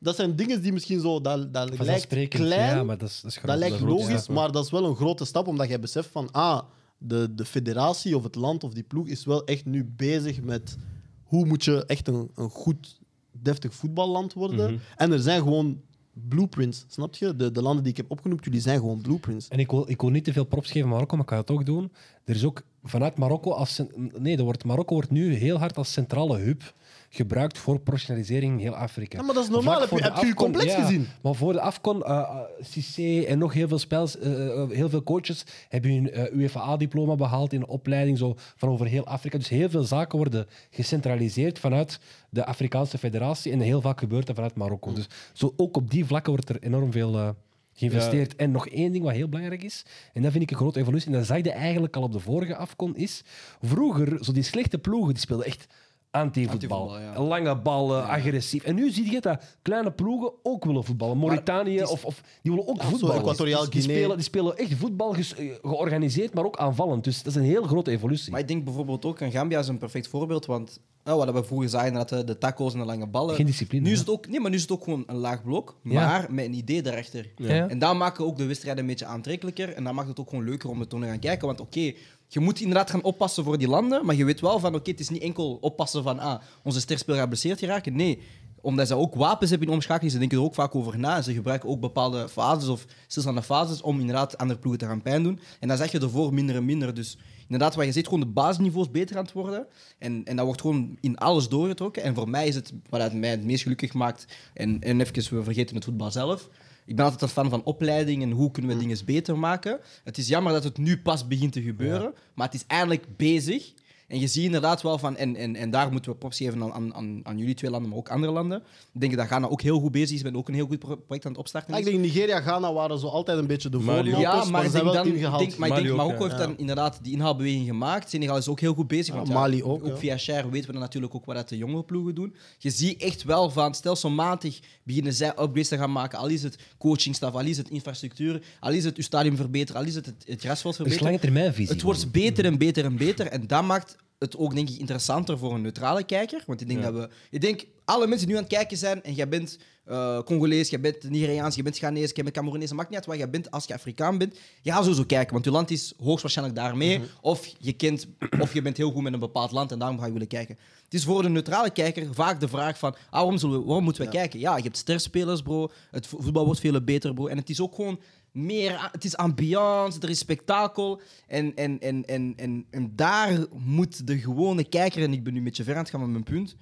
dat zijn dingen die misschien zo, dat, dat lijkt klein, ja, maar dat is, dat is groot. dat lijkt dat logisch, ja. maar dat is wel een grote stap, omdat jij beseft van, ah, de, de federatie of het land of die ploeg is wel echt nu bezig met hoe moet je echt een, een goed, deftig voetballand worden. Mhm. En er zijn gewoon blueprints, snap je? De, de landen die ik heb opgenoemd, jullie zijn gewoon blueprints. En ik wil, ik wil niet te veel props geven aan Marokko, maar ik ga het ook doen. Er is ook vanuit Marokko als nee, er wordt, Marokko wordt nu heel hard als centrale hub gebruikt voor professionalisering in heel Afrika. Ja, maar dat is normaal. Heb je- heb je complex ja, gezien? Maar voor de Afcon, eh eh, Cissé en nog heel veel spels, eh, eh, heel veel coaches hebben hun eh, UEFA-diploma behaald in een opleiding zo, van over heel Afrika. Dus heel veel zaken worden gecentraliseerd vanuit de Afrikaanse federatie en heel vaak gebeurt dat vanuit Marokko. Dus zo ook op die vlakken wordt er enorm veel eh, geïnvesteerd. En nog één ding wat heel belangrijk is, en dat vind ik een grote evolutie, en dat zag je eigenlijk al op de vorige Afcon, is vroeger, zo die slechte ploegen, die speelden echt anti-voetbal. Ja. Lange ballen, agressief. En nu zie je dat kleine ploegen ook willen voetballen. Mauritanië, of, of, die willen ook voetballen. Equatoriaal die, Guinea. spelen, die spelen echt voetbal eh, georganiseerd, maar ook aanvallend. Dus dat is een heel grote evolutie. Maar ik denk bijvoorbeeld ook, en Gambia is een perfect voorbeeld, want oh, wat we vroeger zagen, dat de, de taco's en de lange ballen. Geen discipline, Nu is het ook, nee, maar nu is het ook gewoon een laag blok, Ja. maar met een idee daarachter. En dat maakt ook de wedstrijden een beetje aantrekkelijker en dat maakt het ook gewoon leuker om er te gaan kijken. Want oké, je moet inderdaad gaan oppassen voor die landen, maar je weet wel van oké, het is niet enkel oppassen van ah, onze sterspeler gaat geblesseerd geraken. Nee, omdat ze ook wapens hebben in omschakeling, ze denken er ook vaak over na. Ze gebruiken ook bepaalde fases of stilstaande fases om inderdaad andere ploegen te gaan pijn doen. En dan zeg je ervoor minder en minder. Dus inderdaad, wat je ziet, gewoon de basisniveau is beter aan het worden. En, en dat wordt gewoon in alles doorgetrokken. En voor mij is het, wat mij het meest gelukkig maakt, en, en even, we vergeten het voetbal zelf. Ik ben altijd een fan van opleiding en hoe kunnen we dingen beter maken. Het is jammer dat het nu pas begint te gebeuren, maar het is eindelijk bezig. En je ziet inderdaad wel van, en, en, en daar moeten we props geven aan, aan, aan, jullie twee landen, maar ook andere landen. Ik denk dat Ghana ook heel goed bezig is, ben ook een heel goed pro- project aan het opstarten. Ja, is. ik denk Nigeria, Ghana waren zo altijd een beetje de ook. voorlopers, Ja, maar ze ik zijn wel dan, ingehaald. denk, maar ik Mali denk ook, Marokko ja. heeft dan inderdaad die inhaalbeweging gemaakt. Senegal is ook heel goed bezig. Ja, Mali ook, ja. via Cher weten we dan natuurlijk ook wat dat de jonge ploegen doen. Je ziet echt wel van stelselmatig beginnen zij upgrades te gaan maken. Al is het coachingstaf, al is het infrastructuur, al is het je stadium verbeteren, al is het het, het grasveld is verbeteren. termijnvisie. Het wordt beter en beter en beter. En dat maakt het ook, denk ik, interessanter voor een neutrale kijker. Want ik denk dat we... Ik denk, alle mensen die nu aan het kijken zijn en jij bent eh, Congolees, jij bent Nigeriaans, jij bent Ghanese, jij bent Cameroenees, maakt niet uit wat jij bent als je Afrikaan bent. Je gaat sowieso kijken, want je land is hoogstwaarschijnlijk daarmee. Mhm. Of je kent, of je bent heel goed met een bepaald land en daarom ga je willen kijken. Het is voor de neutrale kijker vaak de vraag van, ah, waarom, zullen we, waarom moeten we kijken? Ja, je hebt sterspelers, bro. Het vo- voetbal wordt veel beter, bro. En het is ook gewoon meer, het is ambiance, er is spektakel. En, en, en, en, en, en daar moet de gewone kijker, en ik ben nu een beetje ver aan het gaan met mijn punt,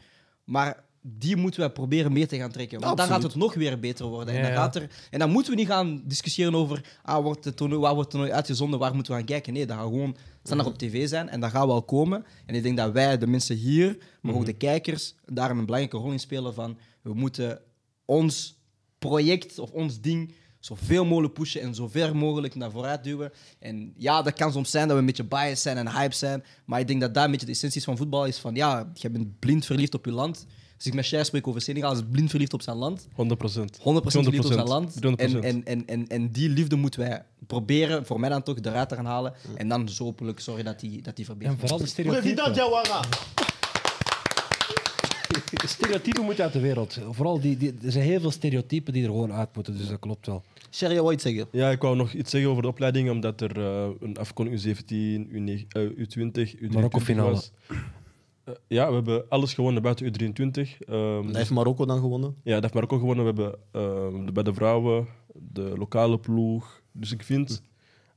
maar die moeten we proberen mee te gaan trekken. Want dan gaat het nog weer beter worden. En, dan gaat er, en dan moeten we niet gaan discussiëren over ah, wordt het toernooi, waar wordt het toernooi uitgezonden, waar moeten we gaan kijken. Nee, dat gaat gewoon standaard op tv zijn en dat gaat wel komen. En ik denk dat wij, de mensen hier, maar ook de kijkers, daar een belangrijke rol in spelen van we moeten ons project of ons ding zoveel mogelijk pushen en zo ver mogelijk naar vooruit duwen. En ja, dat kan soms zijn dat we een beetje biased zijn en hype zijn, maar ik denk dat dat een beetje de essentie is van voetbal is van ja, je bent blind verliefd op je land. Als ik met Cher spreek over Senegal, is blind verliefd op zijn land. 100 procent. 100% verliefd op zijn land. 300%. En, en, en, en, en die liefde moeten wij proberen, voor mij dan toch, eruit te gaan halen. En dan zo hopelijk zorgen dat die, dat die verbetert. En vooral de President stereotypen. Jawara. Stereotypen moeten uit de wereld. Vooral die, die, er zijn heel veel stereotypen die er gewoon uit moeten, dus dat klopt wel. Sherry, je wou iets zeggen? Ja, ik wou nog iets zeggen over de opleiding, omdat er eh, een Afcon U17, U9, eh, U20, U23 Marokko finale. was. Eh, ja, we hebben alles gewonnen buiten U23. Ehm, Hij heeft Marokko dan gewonnen. Ja, dat heeft Marokko gewonnen. We hebben ehm, de- bij de vrouwen, de lokale ploeg. Dus ik vind,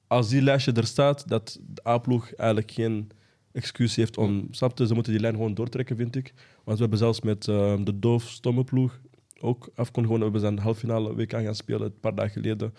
als die lijstje er staat, dat de A-ploeg eigenlijk geen excuus heeft om... Snap je? Ze moeten die lijn gewoon doortrekken, vind ik. Want we hebben zelfs met ehm, de doof stomme ploeg ook Afcon gewonnen. We zijn de halffinale WK gaan spelen een paar dagen geleden.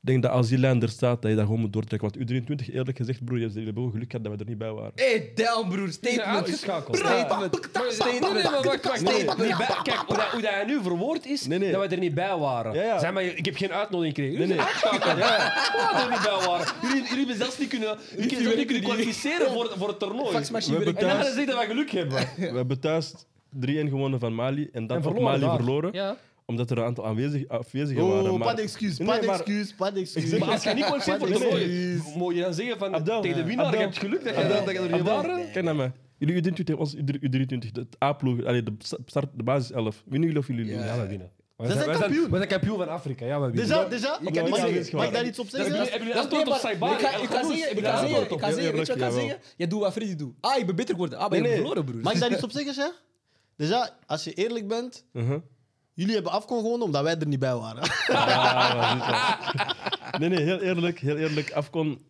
Ik denk dat als die lijn er staat, dat je dat gewoon moet doortrekken. Want U23, eerlijk gezegd, broer, jullie hebben wel geluk gehad dat we er niet bij waren. Hey, damn, broer. Statement. uitgeschakeld. Statement. Nee, nee, nee, maar wacht, wacht. Nee, Nee, niet bij- Kijk, hoe dat, hoe dat hij nu verwoord is, Nee, nee. dat we er niet bij waren. Ja, ja. Zeg maar, ik heb geen uitnodiging gekregen. Nee, nee. ja. We er niet bij waren. Jullie, jullie hebben zelfs niet kunnen, jullie hebben niet kunnen kwalificeren voor, voor het toernooi. En dan thuis- gaan ze zeggen dat we geluk hebben. We hebben thuis 3-1 gewonnen van Mali en dan verloren Mali daar. verloren. Omdat er een aantal aanwezig, afwezigen waren. Oh, Maar... pas d'excuus, Nee, pas maar- d'excuus, pas d'excuus. Maar als je niet kwalificeert voor toernooi, nee. moet je dan zeggen van Abdel. tegen de winnaar, Abdel. je hebt geluk dat je, Abdel. dat je er niet waren. Kijk naar mij. Jullie U23, ons U23, de A-ploeg, allee, de start, de basis 11. Winnen jullie of jullie Ja. lose? Ja, we winnen. We zijn kampioen. we zijn kampioen van Afrika. Ja, we winnen. Déjà, déjà? kan Mag niet ik- zeggen. Mag ik daar iets op zeggen? Hebben jullie Dat is antwoord op Saibari? Ik ga- ik ga zeggen, ik ga zeggen, ik ga zeggen, weet je wat ik ga Jawel. zeggen? Je doet wat Freddy doet. Ah, ik ben beter geworden. Ah, maar je hebt verloren, broer. Mag ik daar iets op zeggen, Chef? Déjà, als je eerlijk bent, Uh-huh. Jullie hebben afkom gewonnen omdat wij er niet bij waren. Ah? Nee, nee, heel eerlijk, heel eerlijk. Afcon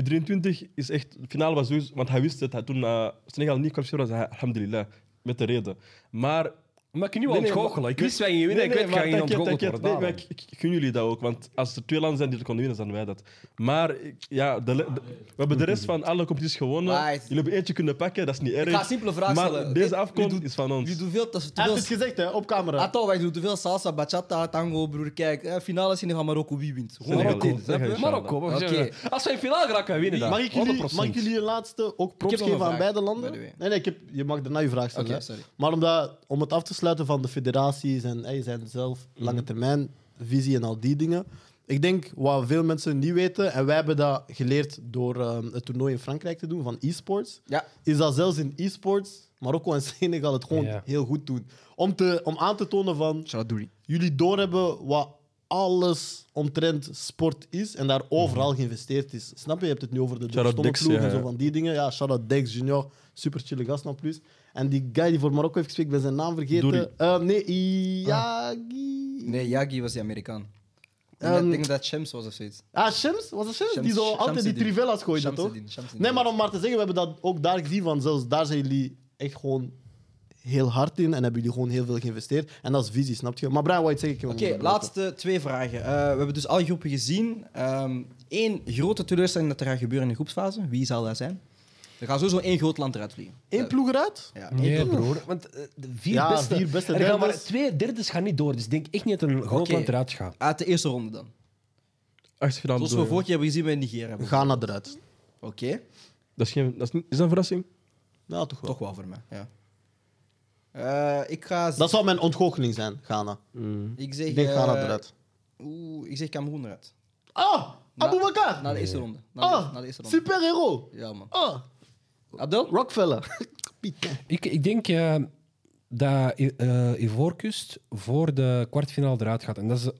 U23 is echt... De finale was sowieso... Want hij wist het. Hij, toen uh, Senegal niet kwam, was hij alhamdulillah. Met de reden. Maar... Maar ik Nee, wel nee, ontgoochelen. Ik wist wij winnen. Ik weet dat je t'inquiète, ontgoocheld worden. Nee, maar daarom. ik, ik gun jullie dat ook. Want als er twee landen zijn die het konden winnen, zijn wij dat. Maar ik- ja, de, le- de- we hebben de rest van alle competities gewonnen. Right. Jullie hebben eentje kunnen pakken, dat is niet erg. Ik ga een simpele vraag maar stellen. deze Wie afkomst doet- is van ons. Je doet veel, te Hij heeft het gezegd, hè, op camera. Atto, wij doen te veel salsa, bachata, tango, broer. Kijk, eh, finale Senegal, Marokko, wie wint? Gewoon Senegal. Marokko, snap je? Senegal. Marokko. we Oké. zeggen, Als wij in finale geraken, wij winnen dat. Mag ik, jullie, 100%. mag ik jullie een laatste ook props heb nog geven aan vraag, beide by landen? the way. Nee, nee, ik heb, je mag daarna je vraag stellen. Oké, hè. sorry. Maar omdat, om het af te van de federaties en hey, zijn zelf lange Mhm. termijn visie en al die dingen. Ik denk wat veel mensen niet weten, en wij hebben dat geleerd door ehm, het toernooi in Frankrijk te doen van e-sports, Ja. is dat zelfs in e-sports Marokko en Senegal het gewoon Ja. heel goed doen. Om, te, om aan te tonen van Shout jullie doorhebben wat alles omtrent sport is en daar overal geïnvesteerd is. Snap je? Je hebt het nu over de ploeg ja, en zo van die dingen. Ja, shout-out Dex Junior, super chille gast nog plus. En die guy die voor Marokko heeft gespeeld, ik ben zijn naam vergeten. Eh, nee, Iagi. Nee, Yagi was die Amerikaan. Ik Ehm, denk- ik denk dat Shams was of zoiets. Ah, Shams? Was dat Shams? Shams- die zo altijd die trivella's gooide, toch? Nee, maar om maar te zeggen, we hebben dat ook daar gezien van zelfs daar zijn jullie echt gewoon heel hard in en hebben jullie gewoon heel veel geïnvesteerd. En dat is visie, snap je? Maar Brian, wat je zeggen? ik hem Oké, laatste twee vragen. Eh, we hebben dus alle groepen gezien. Eén grote teleurstelling dat er gaat gebeuren in de groepsfase. Wie zal dat zijn? Er gaat sowieso één groot land eruit vliegen. Eén ploeg eruit? Ja, één Nee, ploeg. broer. Want eh, de vier Ja, beste... vier beste er gaan maar derdes. twee derdes gaan niet door. Dus ik denk echt niet dat er een groot Oké. land eruit gaat. Uit de eerste ronde dan. Achtste finale Zoals we door, vorig jaar hebben gezien bij Nigeria. Ghana eruit. Oké, Dat is, geen, dat is, niet, is dat een verrassing? Ja, toch wel. toch wel voor mij. Ja. Eh, ik ga... Dat zou mijn ontgoocheling zijn, Ghana. Ik zeg... Ik denk Ghana eh, eruit. Oeh, ik zeg Cameroen eruit. Ah, Abu Bakar! Na de eerste ronde. Na de, Ah, na de eerste ronde. superhero! Ja, man. Ah, Abdel? Rockefeller. Ik, ik denk eh, dat eh Ivoorkust voor de kwartfinale eruit gaat. En dat is,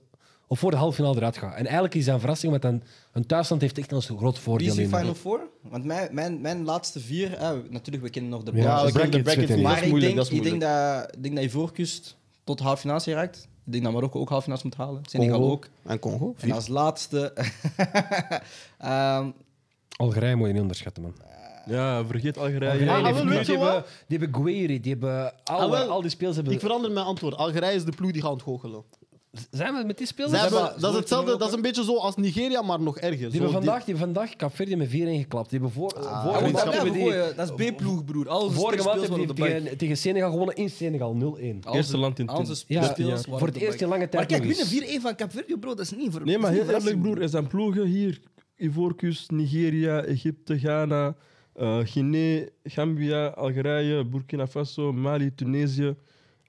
of voor de halve finale eruit gaat. En eigenlijk is dat een verrassing, want dan, een thuisland heeft echt een groot Wie voordeel is die in. Final Four? Want mijn, mijn, mijn laatste vier... eh, natuurlijk, we kennen nog de Ja, Ja, we kennen de brackets brackets niet. Maar ik denk, dat ik denk dat, ik denk dat Ivoorkust tot halve finale raakt. Ik denk dat Marokko ook halve finale moet halen. Senegal Congo. ook. En Congo. En Vier. als laatste... Ehm, Algerije moet je niet onderschatten, man. Ja, vergeet Algerije. Algerije ah, heeft wel, niet- weet je die, wat? hebben, die hebben die hebben al, Ah, wel. al die spelers hebben... Ik verander mijn antwoord. Algerije is de ploeg die gaat ontgoochelen. Zijn we met die spelers? Zij hebben, hebben- dat is hetzelfde, dat is een beetje zo als Nigeria, maar nog erger. Die Zo hebben vandaag, die hebben vandaag Capverdi met 4-1 geklapt. Die hebben voor, Ah, vorige maand dat, hebben die... gooien, dat is B-ploeg, broer. Al onze Vorige maand hebben waren die op de bank. tegen, tegen Senegal gewonnen in Senegal 0-1. Al Eerste onze- land in al onze tien- Ja, spelers waren voor op het de eerst bank. in lange tijd Maar kijk, nog eens. winnen 4-1 van Capverdi, bro, dat is niet voor Nee, maar heel eerlijk, broer. Er zijn ploegen hier. Ivoorkust, Nigeria, Egypte, Ghana, Guinea, Gambia, Algerije, Burkina Faso, Mali, Tunesië,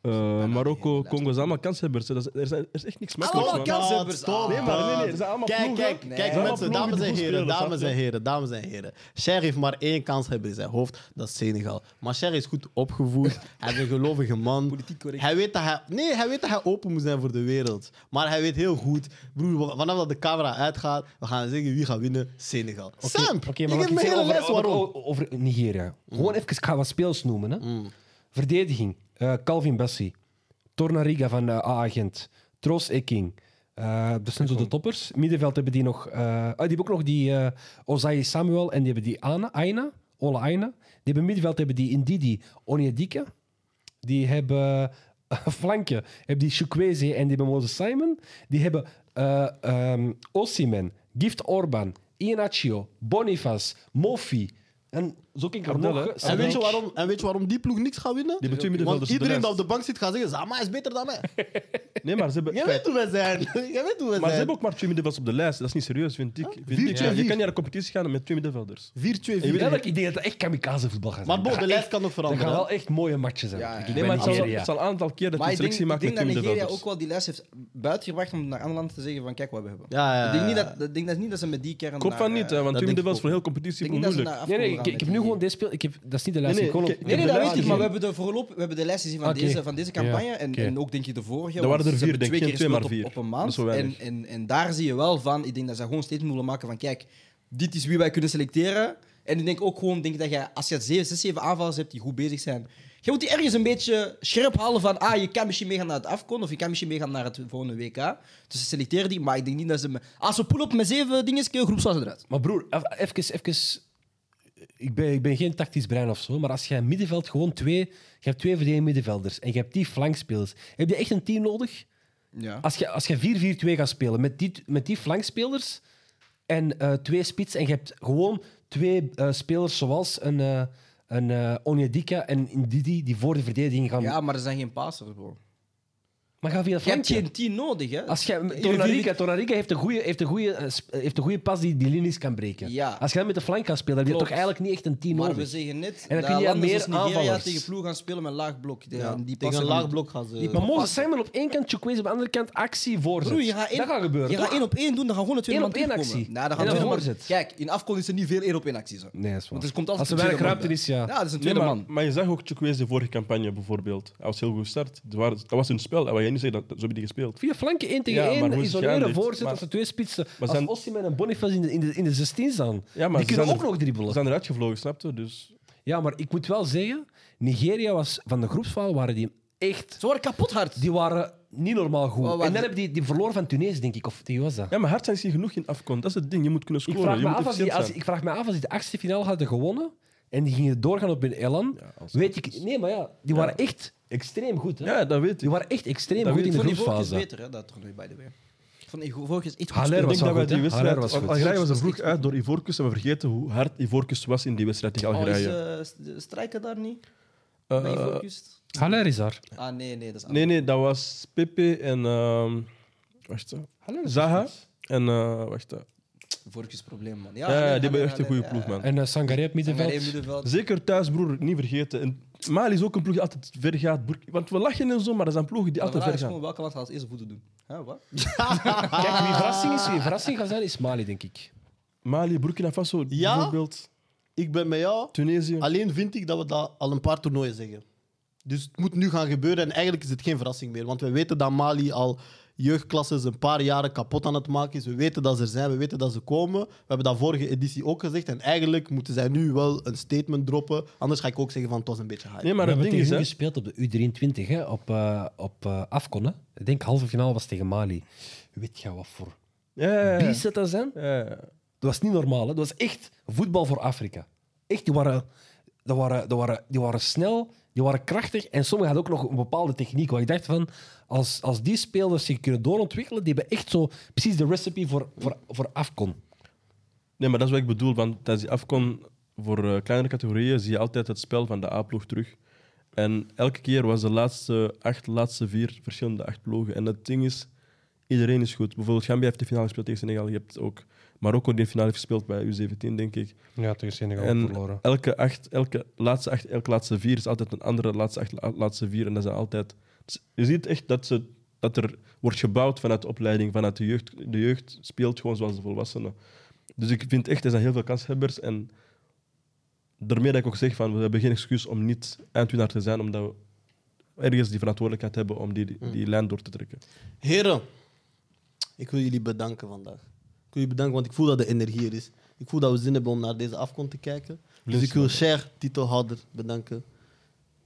eh, Marokko, Congo. Zijn allemaal kanshebbers. hè. Dat is, er, zijn- er is echt niks makkelijks, Allemaal man. kanshebbers. Stop, Nee, maar nee, nee, er zijn allemaal Kijk, ploegen. kijk, Nee. kijk Allemaal mensen, ploegen dames die en goed heren, spelen, dames snap en je? heren, dames en heren. Cher heeft maar één kans hebben in zijn hoofd, dat is Senegal. Maar Cher is goed opgevoed, hij is een gelovige man. Politiek correct. Hij weet dat hij, nee, hij weet dat hij open moet zijn voor de wereld. Maar hij weet heel goed, broer, vanaf dat de camera uitgaat, we gaan zeggen wie gaat winnen, Senegal. Sam, Oké, je maar geeft wat me ik hele zeg les over, waarom. over, over Nigeria. Gewoon even, ik ga wat speels noemen. Hè. Verdediging. Eh, Calvin Bassi. Tornariga van uh, A-agent. Troos Eking. Eh, dat zijn zo de toppers. Middenveld hebben die nog... eh, ah, die hebben ook nog die eh Ozai Samuel en die hebben die Ana, Aina. Ola Aina. Die hebben middenveld hebben die Indidi Onyedika. Die hebben flanken heb die Chukwueze en die Moses Simon. Die hebben eh ehm, Osimhen, Gift Orban, Iheanacho, Boniface, Mofi. En zo kan ik er nog... En weet, je waarom, en weet je waarom die ploeg niks gaat winnen? Die hebben twee Want middenvelders iedereen dat op de bank zit gaat zeggen, Zama is beter dan mij. Nee, maar ze hebben... Jij weet hoe we zijn. Jij weet hoe we Maar ze zijn. hebben ook maar twee middenvelders op de lijst. Dat is niet serieus, vind ik. Vind Vier, ik. twee, Je kan niet naar de competitie gaan met twee middenvelders. 4-2-4. Ja, dat- ik denk dat het echt kamikaze voetbal gaat zijn. Maar bon, Dat de lijst kan nog echt- Dat gaan veranderen. wel echt mooie matches zijn. Ja, ja. Ik Nee, maar het zal, het een aantal keer dat je ik denk, selectie ik maakt denk met dat twee Nigeria middenvelders. ook wel die lijst heeft buitengebracht om naar andere landen te zeggen van kijk wat we hebben. Ja, ja, Ik denk niet ja. dat, ik denk dat niet dat ze met die kern Ik hoop van niet, eh, hè, want twee denk ik middenvelders voor heel ik competitie denk moeilijk. Nee, nee, ik, ik met heb nu die- gewoon deze speel. Ik heb, dat is niet de lijst. Nee, ik nee, ik- op- Nee, dat weet ik, maar we hebben de, voorlop, we hebben de lijst gezien van, deze, van deze campagne. En, en ook denk ik de vorige. Er waren er ze vier, denk twee ik, keer geen gespeeld twee, op, maar op een vier. maand. En, en, en daar zie je wel van, ik denk dat ze gewoon statement willen maken van kijk, dit is wie wij kunnen selecteren. En ik denk ook gewoon denk dat je, als je 6, 7 aanvallers hebt die goed bezig zijn, je moet die ergens een beetje scherp halen van ah, je kan misschien meegaan naar het Afcon of je kan misschien meegaan naar het volgende WK. Dus ze selecteren die, maar ik denk niet dat ze... me- Als we pull-up met zeven dingen, groepsfase eruit. Maar broer, even, even ik, ben, ik ben geen tactisch brein of zo, maar als je een middenveld gewoon twee, je hebt twee verdedigende middenvelders en je hebt die flankspelers, heb je echt een team nodig? Ja. Als je, als je 4-4-2 gaat spelen met die, met die flankspelers en eh, twee spits en je hebt gewoon twee eh, spelers zoals een, eh een Onyedika en Ndidi die voor de verdediging gaan. ja, maar er zijn geen passers, bro. Maar ga via Je hebt flank. geen tien nodig, hè. Als je, Tornarica, Tornarica heeft een goede heeft een goede, eh, sp- heeft een goede pas die die linies kan breken. Ja. Als je dan met de flank gaat spelen, dan heb je Klopt. toch eigenlijk niet echt een team Maar nodig. we zeggen net En dan dat kun je landen meer zoals Nigeria aanvallers. tegen ploeg gaan spelen met laag blok. Die, Ja, die tegen passen een niet. laag blok gaan ze... Die Maar Moses. Simon op één kant, Chukwueze op de andere kant, actie, voorzet. Broer, je gaat één, dat gaat gebeuren, Je gaat toch? één op één doen, dan gaan gewoon een tweede Eén man op één terugkomen. actie. Nou, dan En gaan dan tweede man- voorzet. Kijk, in Afcon is er niet veel één op één acties. hè. Nee, dat is waar. Want er komt Als altijd er een weinig tweede ruimte man is, ja. bij. Ja, dat is een Nee, tweede maar, man. maar je zag ook Chukwueze de vorige campagne bijvoorbeeld. Hij was heel goed gestart. Dat, waren, dat was hun spel. Jij zegt, dat, zo hebben die gespeeld. Via flanken, één tegen Ja, maar één, hoe is het isoleren, voorzet, als er twee spitsen. Maar als zijn- Osimhen en Boniface in de, in de, in de 16 staan. Ja, maar die ze kunnen ook er- nog dribbelen. Ze zijn eruit gevlogen, snap je? Dus Ja, maar ik moet wel zeggen, Nigeria was van de groepsfase waren die echt... Ze waren kapot hard. Die waren niet normaal goed. Oh, en dan hebben die, die verloren van Tunesië, denk ik. Of wie was dat? Ja, maar hard zijn niet genoeg in afkomt. Dat is het ding. Je moet kunnen Ik scoren. vraag, je me moet af als die, efficiënt als, zijn. ik vraag me af als die de achtste finale hadden gewonnen en die gingen doorgaan op hun elan. Ja, weet ik... Nee, maar ja, die waren echt extreem goed. Hè? Ja, dat weet Die ik. waren echt extreem Dat goed in de die groepsfase. beter, hè, dat toernooi, by the way. Ik vond die iets goed Ik denk dat wij die wedstrijd... Was. Algerije was er is vroeg uit door Ivorcus en we vergeten hoe hard Ivorcus was in die wedstrijd tegen Oh, is Algerije. eh, st- de strijker daar niet? Eh, Bij Ivoorkust? Haller is daar. Ah, nee, nee, dat is nee, nee, dat was Pepe en... ehm wacht. Zaha en... eh wacht, hè. Man. Ja, ja, die hebben echt een goede ja. ploeg, man. En uh, Sangaré op middenveld. Sangaré middenveld. Zeker thuis, broer, niet vergeten. En Mali is ook een ploeg die altijd ver gaat. Burk- Want we lachen en zo, maar dat zijn ploegen die De altijd vraag ver is gaan. gewoon welke land gaat als eerste voeten doen. Huh, wat? Kijk, wie verrassing is, wie verrassing gaat zijn, is Mali, denk ik. Mali, Burkina Faso, Ja? bijvoorbeeld. Ik ben met jou. Tunesië. Alleen vind ik dat we dat al een paar toernooien zeggen. Dus het moet nu gaan gebeuren en eigenlijk is het geen verrassing meer. Want we weten dat Mali al jeugdklasses een paar jaren kapot aan het maken is. We weten dat ze er zijn, we weten dat ze komen. We hebben dat vorige editie ook gezegd. En eigenlijk moeten zij nu wel een statement droppen. Anders ga ik ook zeggen van het was een beetje hype. Nee, maar we het hebben ding is, tegen gespeeld op de U23, hè, op, eh op eh, Afcon. Hè. Ik denk halve finale was tegen Mali. Weet je wat voor ja, ja, ja. beesten dat zijn? Ja, ja. Dat was niet normaal. Hè. Dat was echt voetbal voor Afrika. Echt, die waren, die waren, die waren, die waren snel, die waren krachtig en sommigen hadden ook nog een bepaalde techniek. Waar ik dacht van, als, als die spelers zich kunnen doorontwikkelen, die hebben echt zo precies de recipe voor, voor, voor Afcon. Nee, maar dat is wat ik bedoel. Want tijdens die afkon voor eh, kleinere categorieën zie je altijd het spel van de A-ploeg terug. En elke keer was de laatste acht, laatste vier verschillende acht ploegen. En het ding is, iedereen is goed. Bijvoorbeeld Gambia heeft de finale gespeeld tegen Senegal. Je hebt ook Marokko die de finale heeft gespeeld bij U17, denk ik. Ja, tegen Senegal En elke, acht, elke laatste acht, elke laatste vier is altijd een andere laatste acht, la- laatste vier. En dat zijn altijd... dus Je ziet echt dat, ze, dat er wordt gebouwd vanuit de opleiding, vanuit de jeugd. De jeugd speelt gewoon zoals de volwassenen. Dus ik vind echt, er zijn heel veel kanshebbers. En daarmee dat ik ook zeg, van, we hebben geen excuus om niet eindwinnaar te zijn, omdat we ergens die verantwoordelijkheid hebben om die, die lijn door te trekken. Heren, ik wil jullie bedanken vandaag. Ik wil jullie bedanken, want ik voel dat de energie er is. Ik voel dat we zin hebben om naar deze afkomst te kijken. Dus ik wil Cher, titelhouder, bedanken.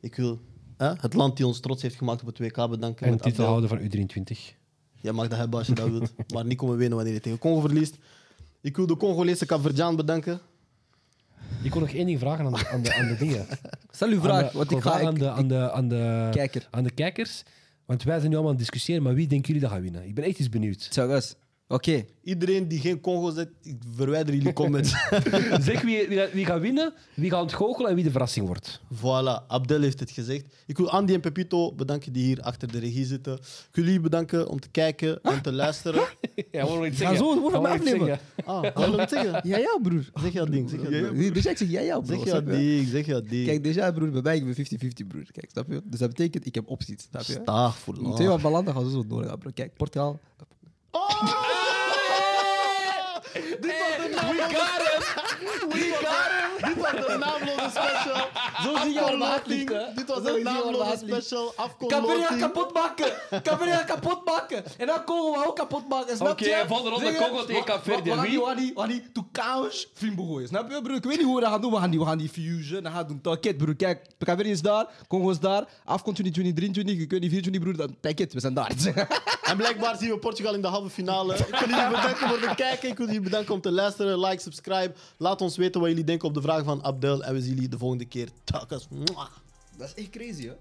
Ik wil hè, het land die ons trots heeft gemaakt op het WK bedanken. En titelhouder van U23. Jij mag dat hebben als je dat wilt, maar niet komen winnen wanneer je tegen Congo verliest. Ik wil de Congolese Caverdiaan bedanken. Ik wil nog één ding vragen aan de, aan de, aan de dingen. Stel uw Aan vraag, de- want ik ga... aan, de, aan, de, aan, de, Kijker. aan de kijkers. Want wij zijn nu allemaal aan het discussiëren, maar wie denken jullie dat gaat winnen? Ik ben echt eens benieuwd. Tjagas. Oké. Iedereen die geen Congo zet, ik verwijder jullie comments. zeg wie, wie, gaat- wie gaat winnen, wie gaat ontgoochelen en wie de verrassing wordt. voilà, Abdel heeft het gezegd. Ik wil Andy en Pepito bedanken die hier achter de regie zitten. Ik wil jullie bedanken om te kijken en te luisteren. Ja, we iets Ga zo afnemen. Ah, wil je het zeggen? Ja, ja, broer. Zeg jouw ding, zeg jouw ding. Dus ik zeg ja, ja, broer. Zeg jouw ding, zeg jouw ding. Kijk, déjà, broer, bij mij ik ben 50-50, broer. Kijk, snap je? Dus dat betekent, ik heb opties, snap je? Staag voor Om twee van balans, dan gaan zo door, bro. Kijk, Portugal. we got him. We got was de naamloze special. Zo zie je waar? Dit was de naamloze special. Afkonloting. kapot maken! Cameroen kapot maken! En dan Congo we ook kapot maken, snap Oké, je? volgende ronde? Congo tegen Kaapverdi. We gaan Wie? die, we gaan die, die toekauwers Fimbo gooien, snap je, broer? Ik weet niet hoe we dat gaan doen. We gaan die, we gaan die fusion, dan gaan we doen target, broer. Kijk, Cameroen is daar, Congo is daar, afkomt 2023, ik weet niet, 24, broer, dan target, we zijn daar. En blijkbaar zien we Portugal in de halve finale. Ik wil jullie bedanken voor het kijken. Ik wil jullie bedanken om te luisteren. Like, subscribe. Laat ons weten wat jullie denken op de vragen van Abdel. En we zien jullie de volgende keer. Takas. Dat is echt crazy, hè?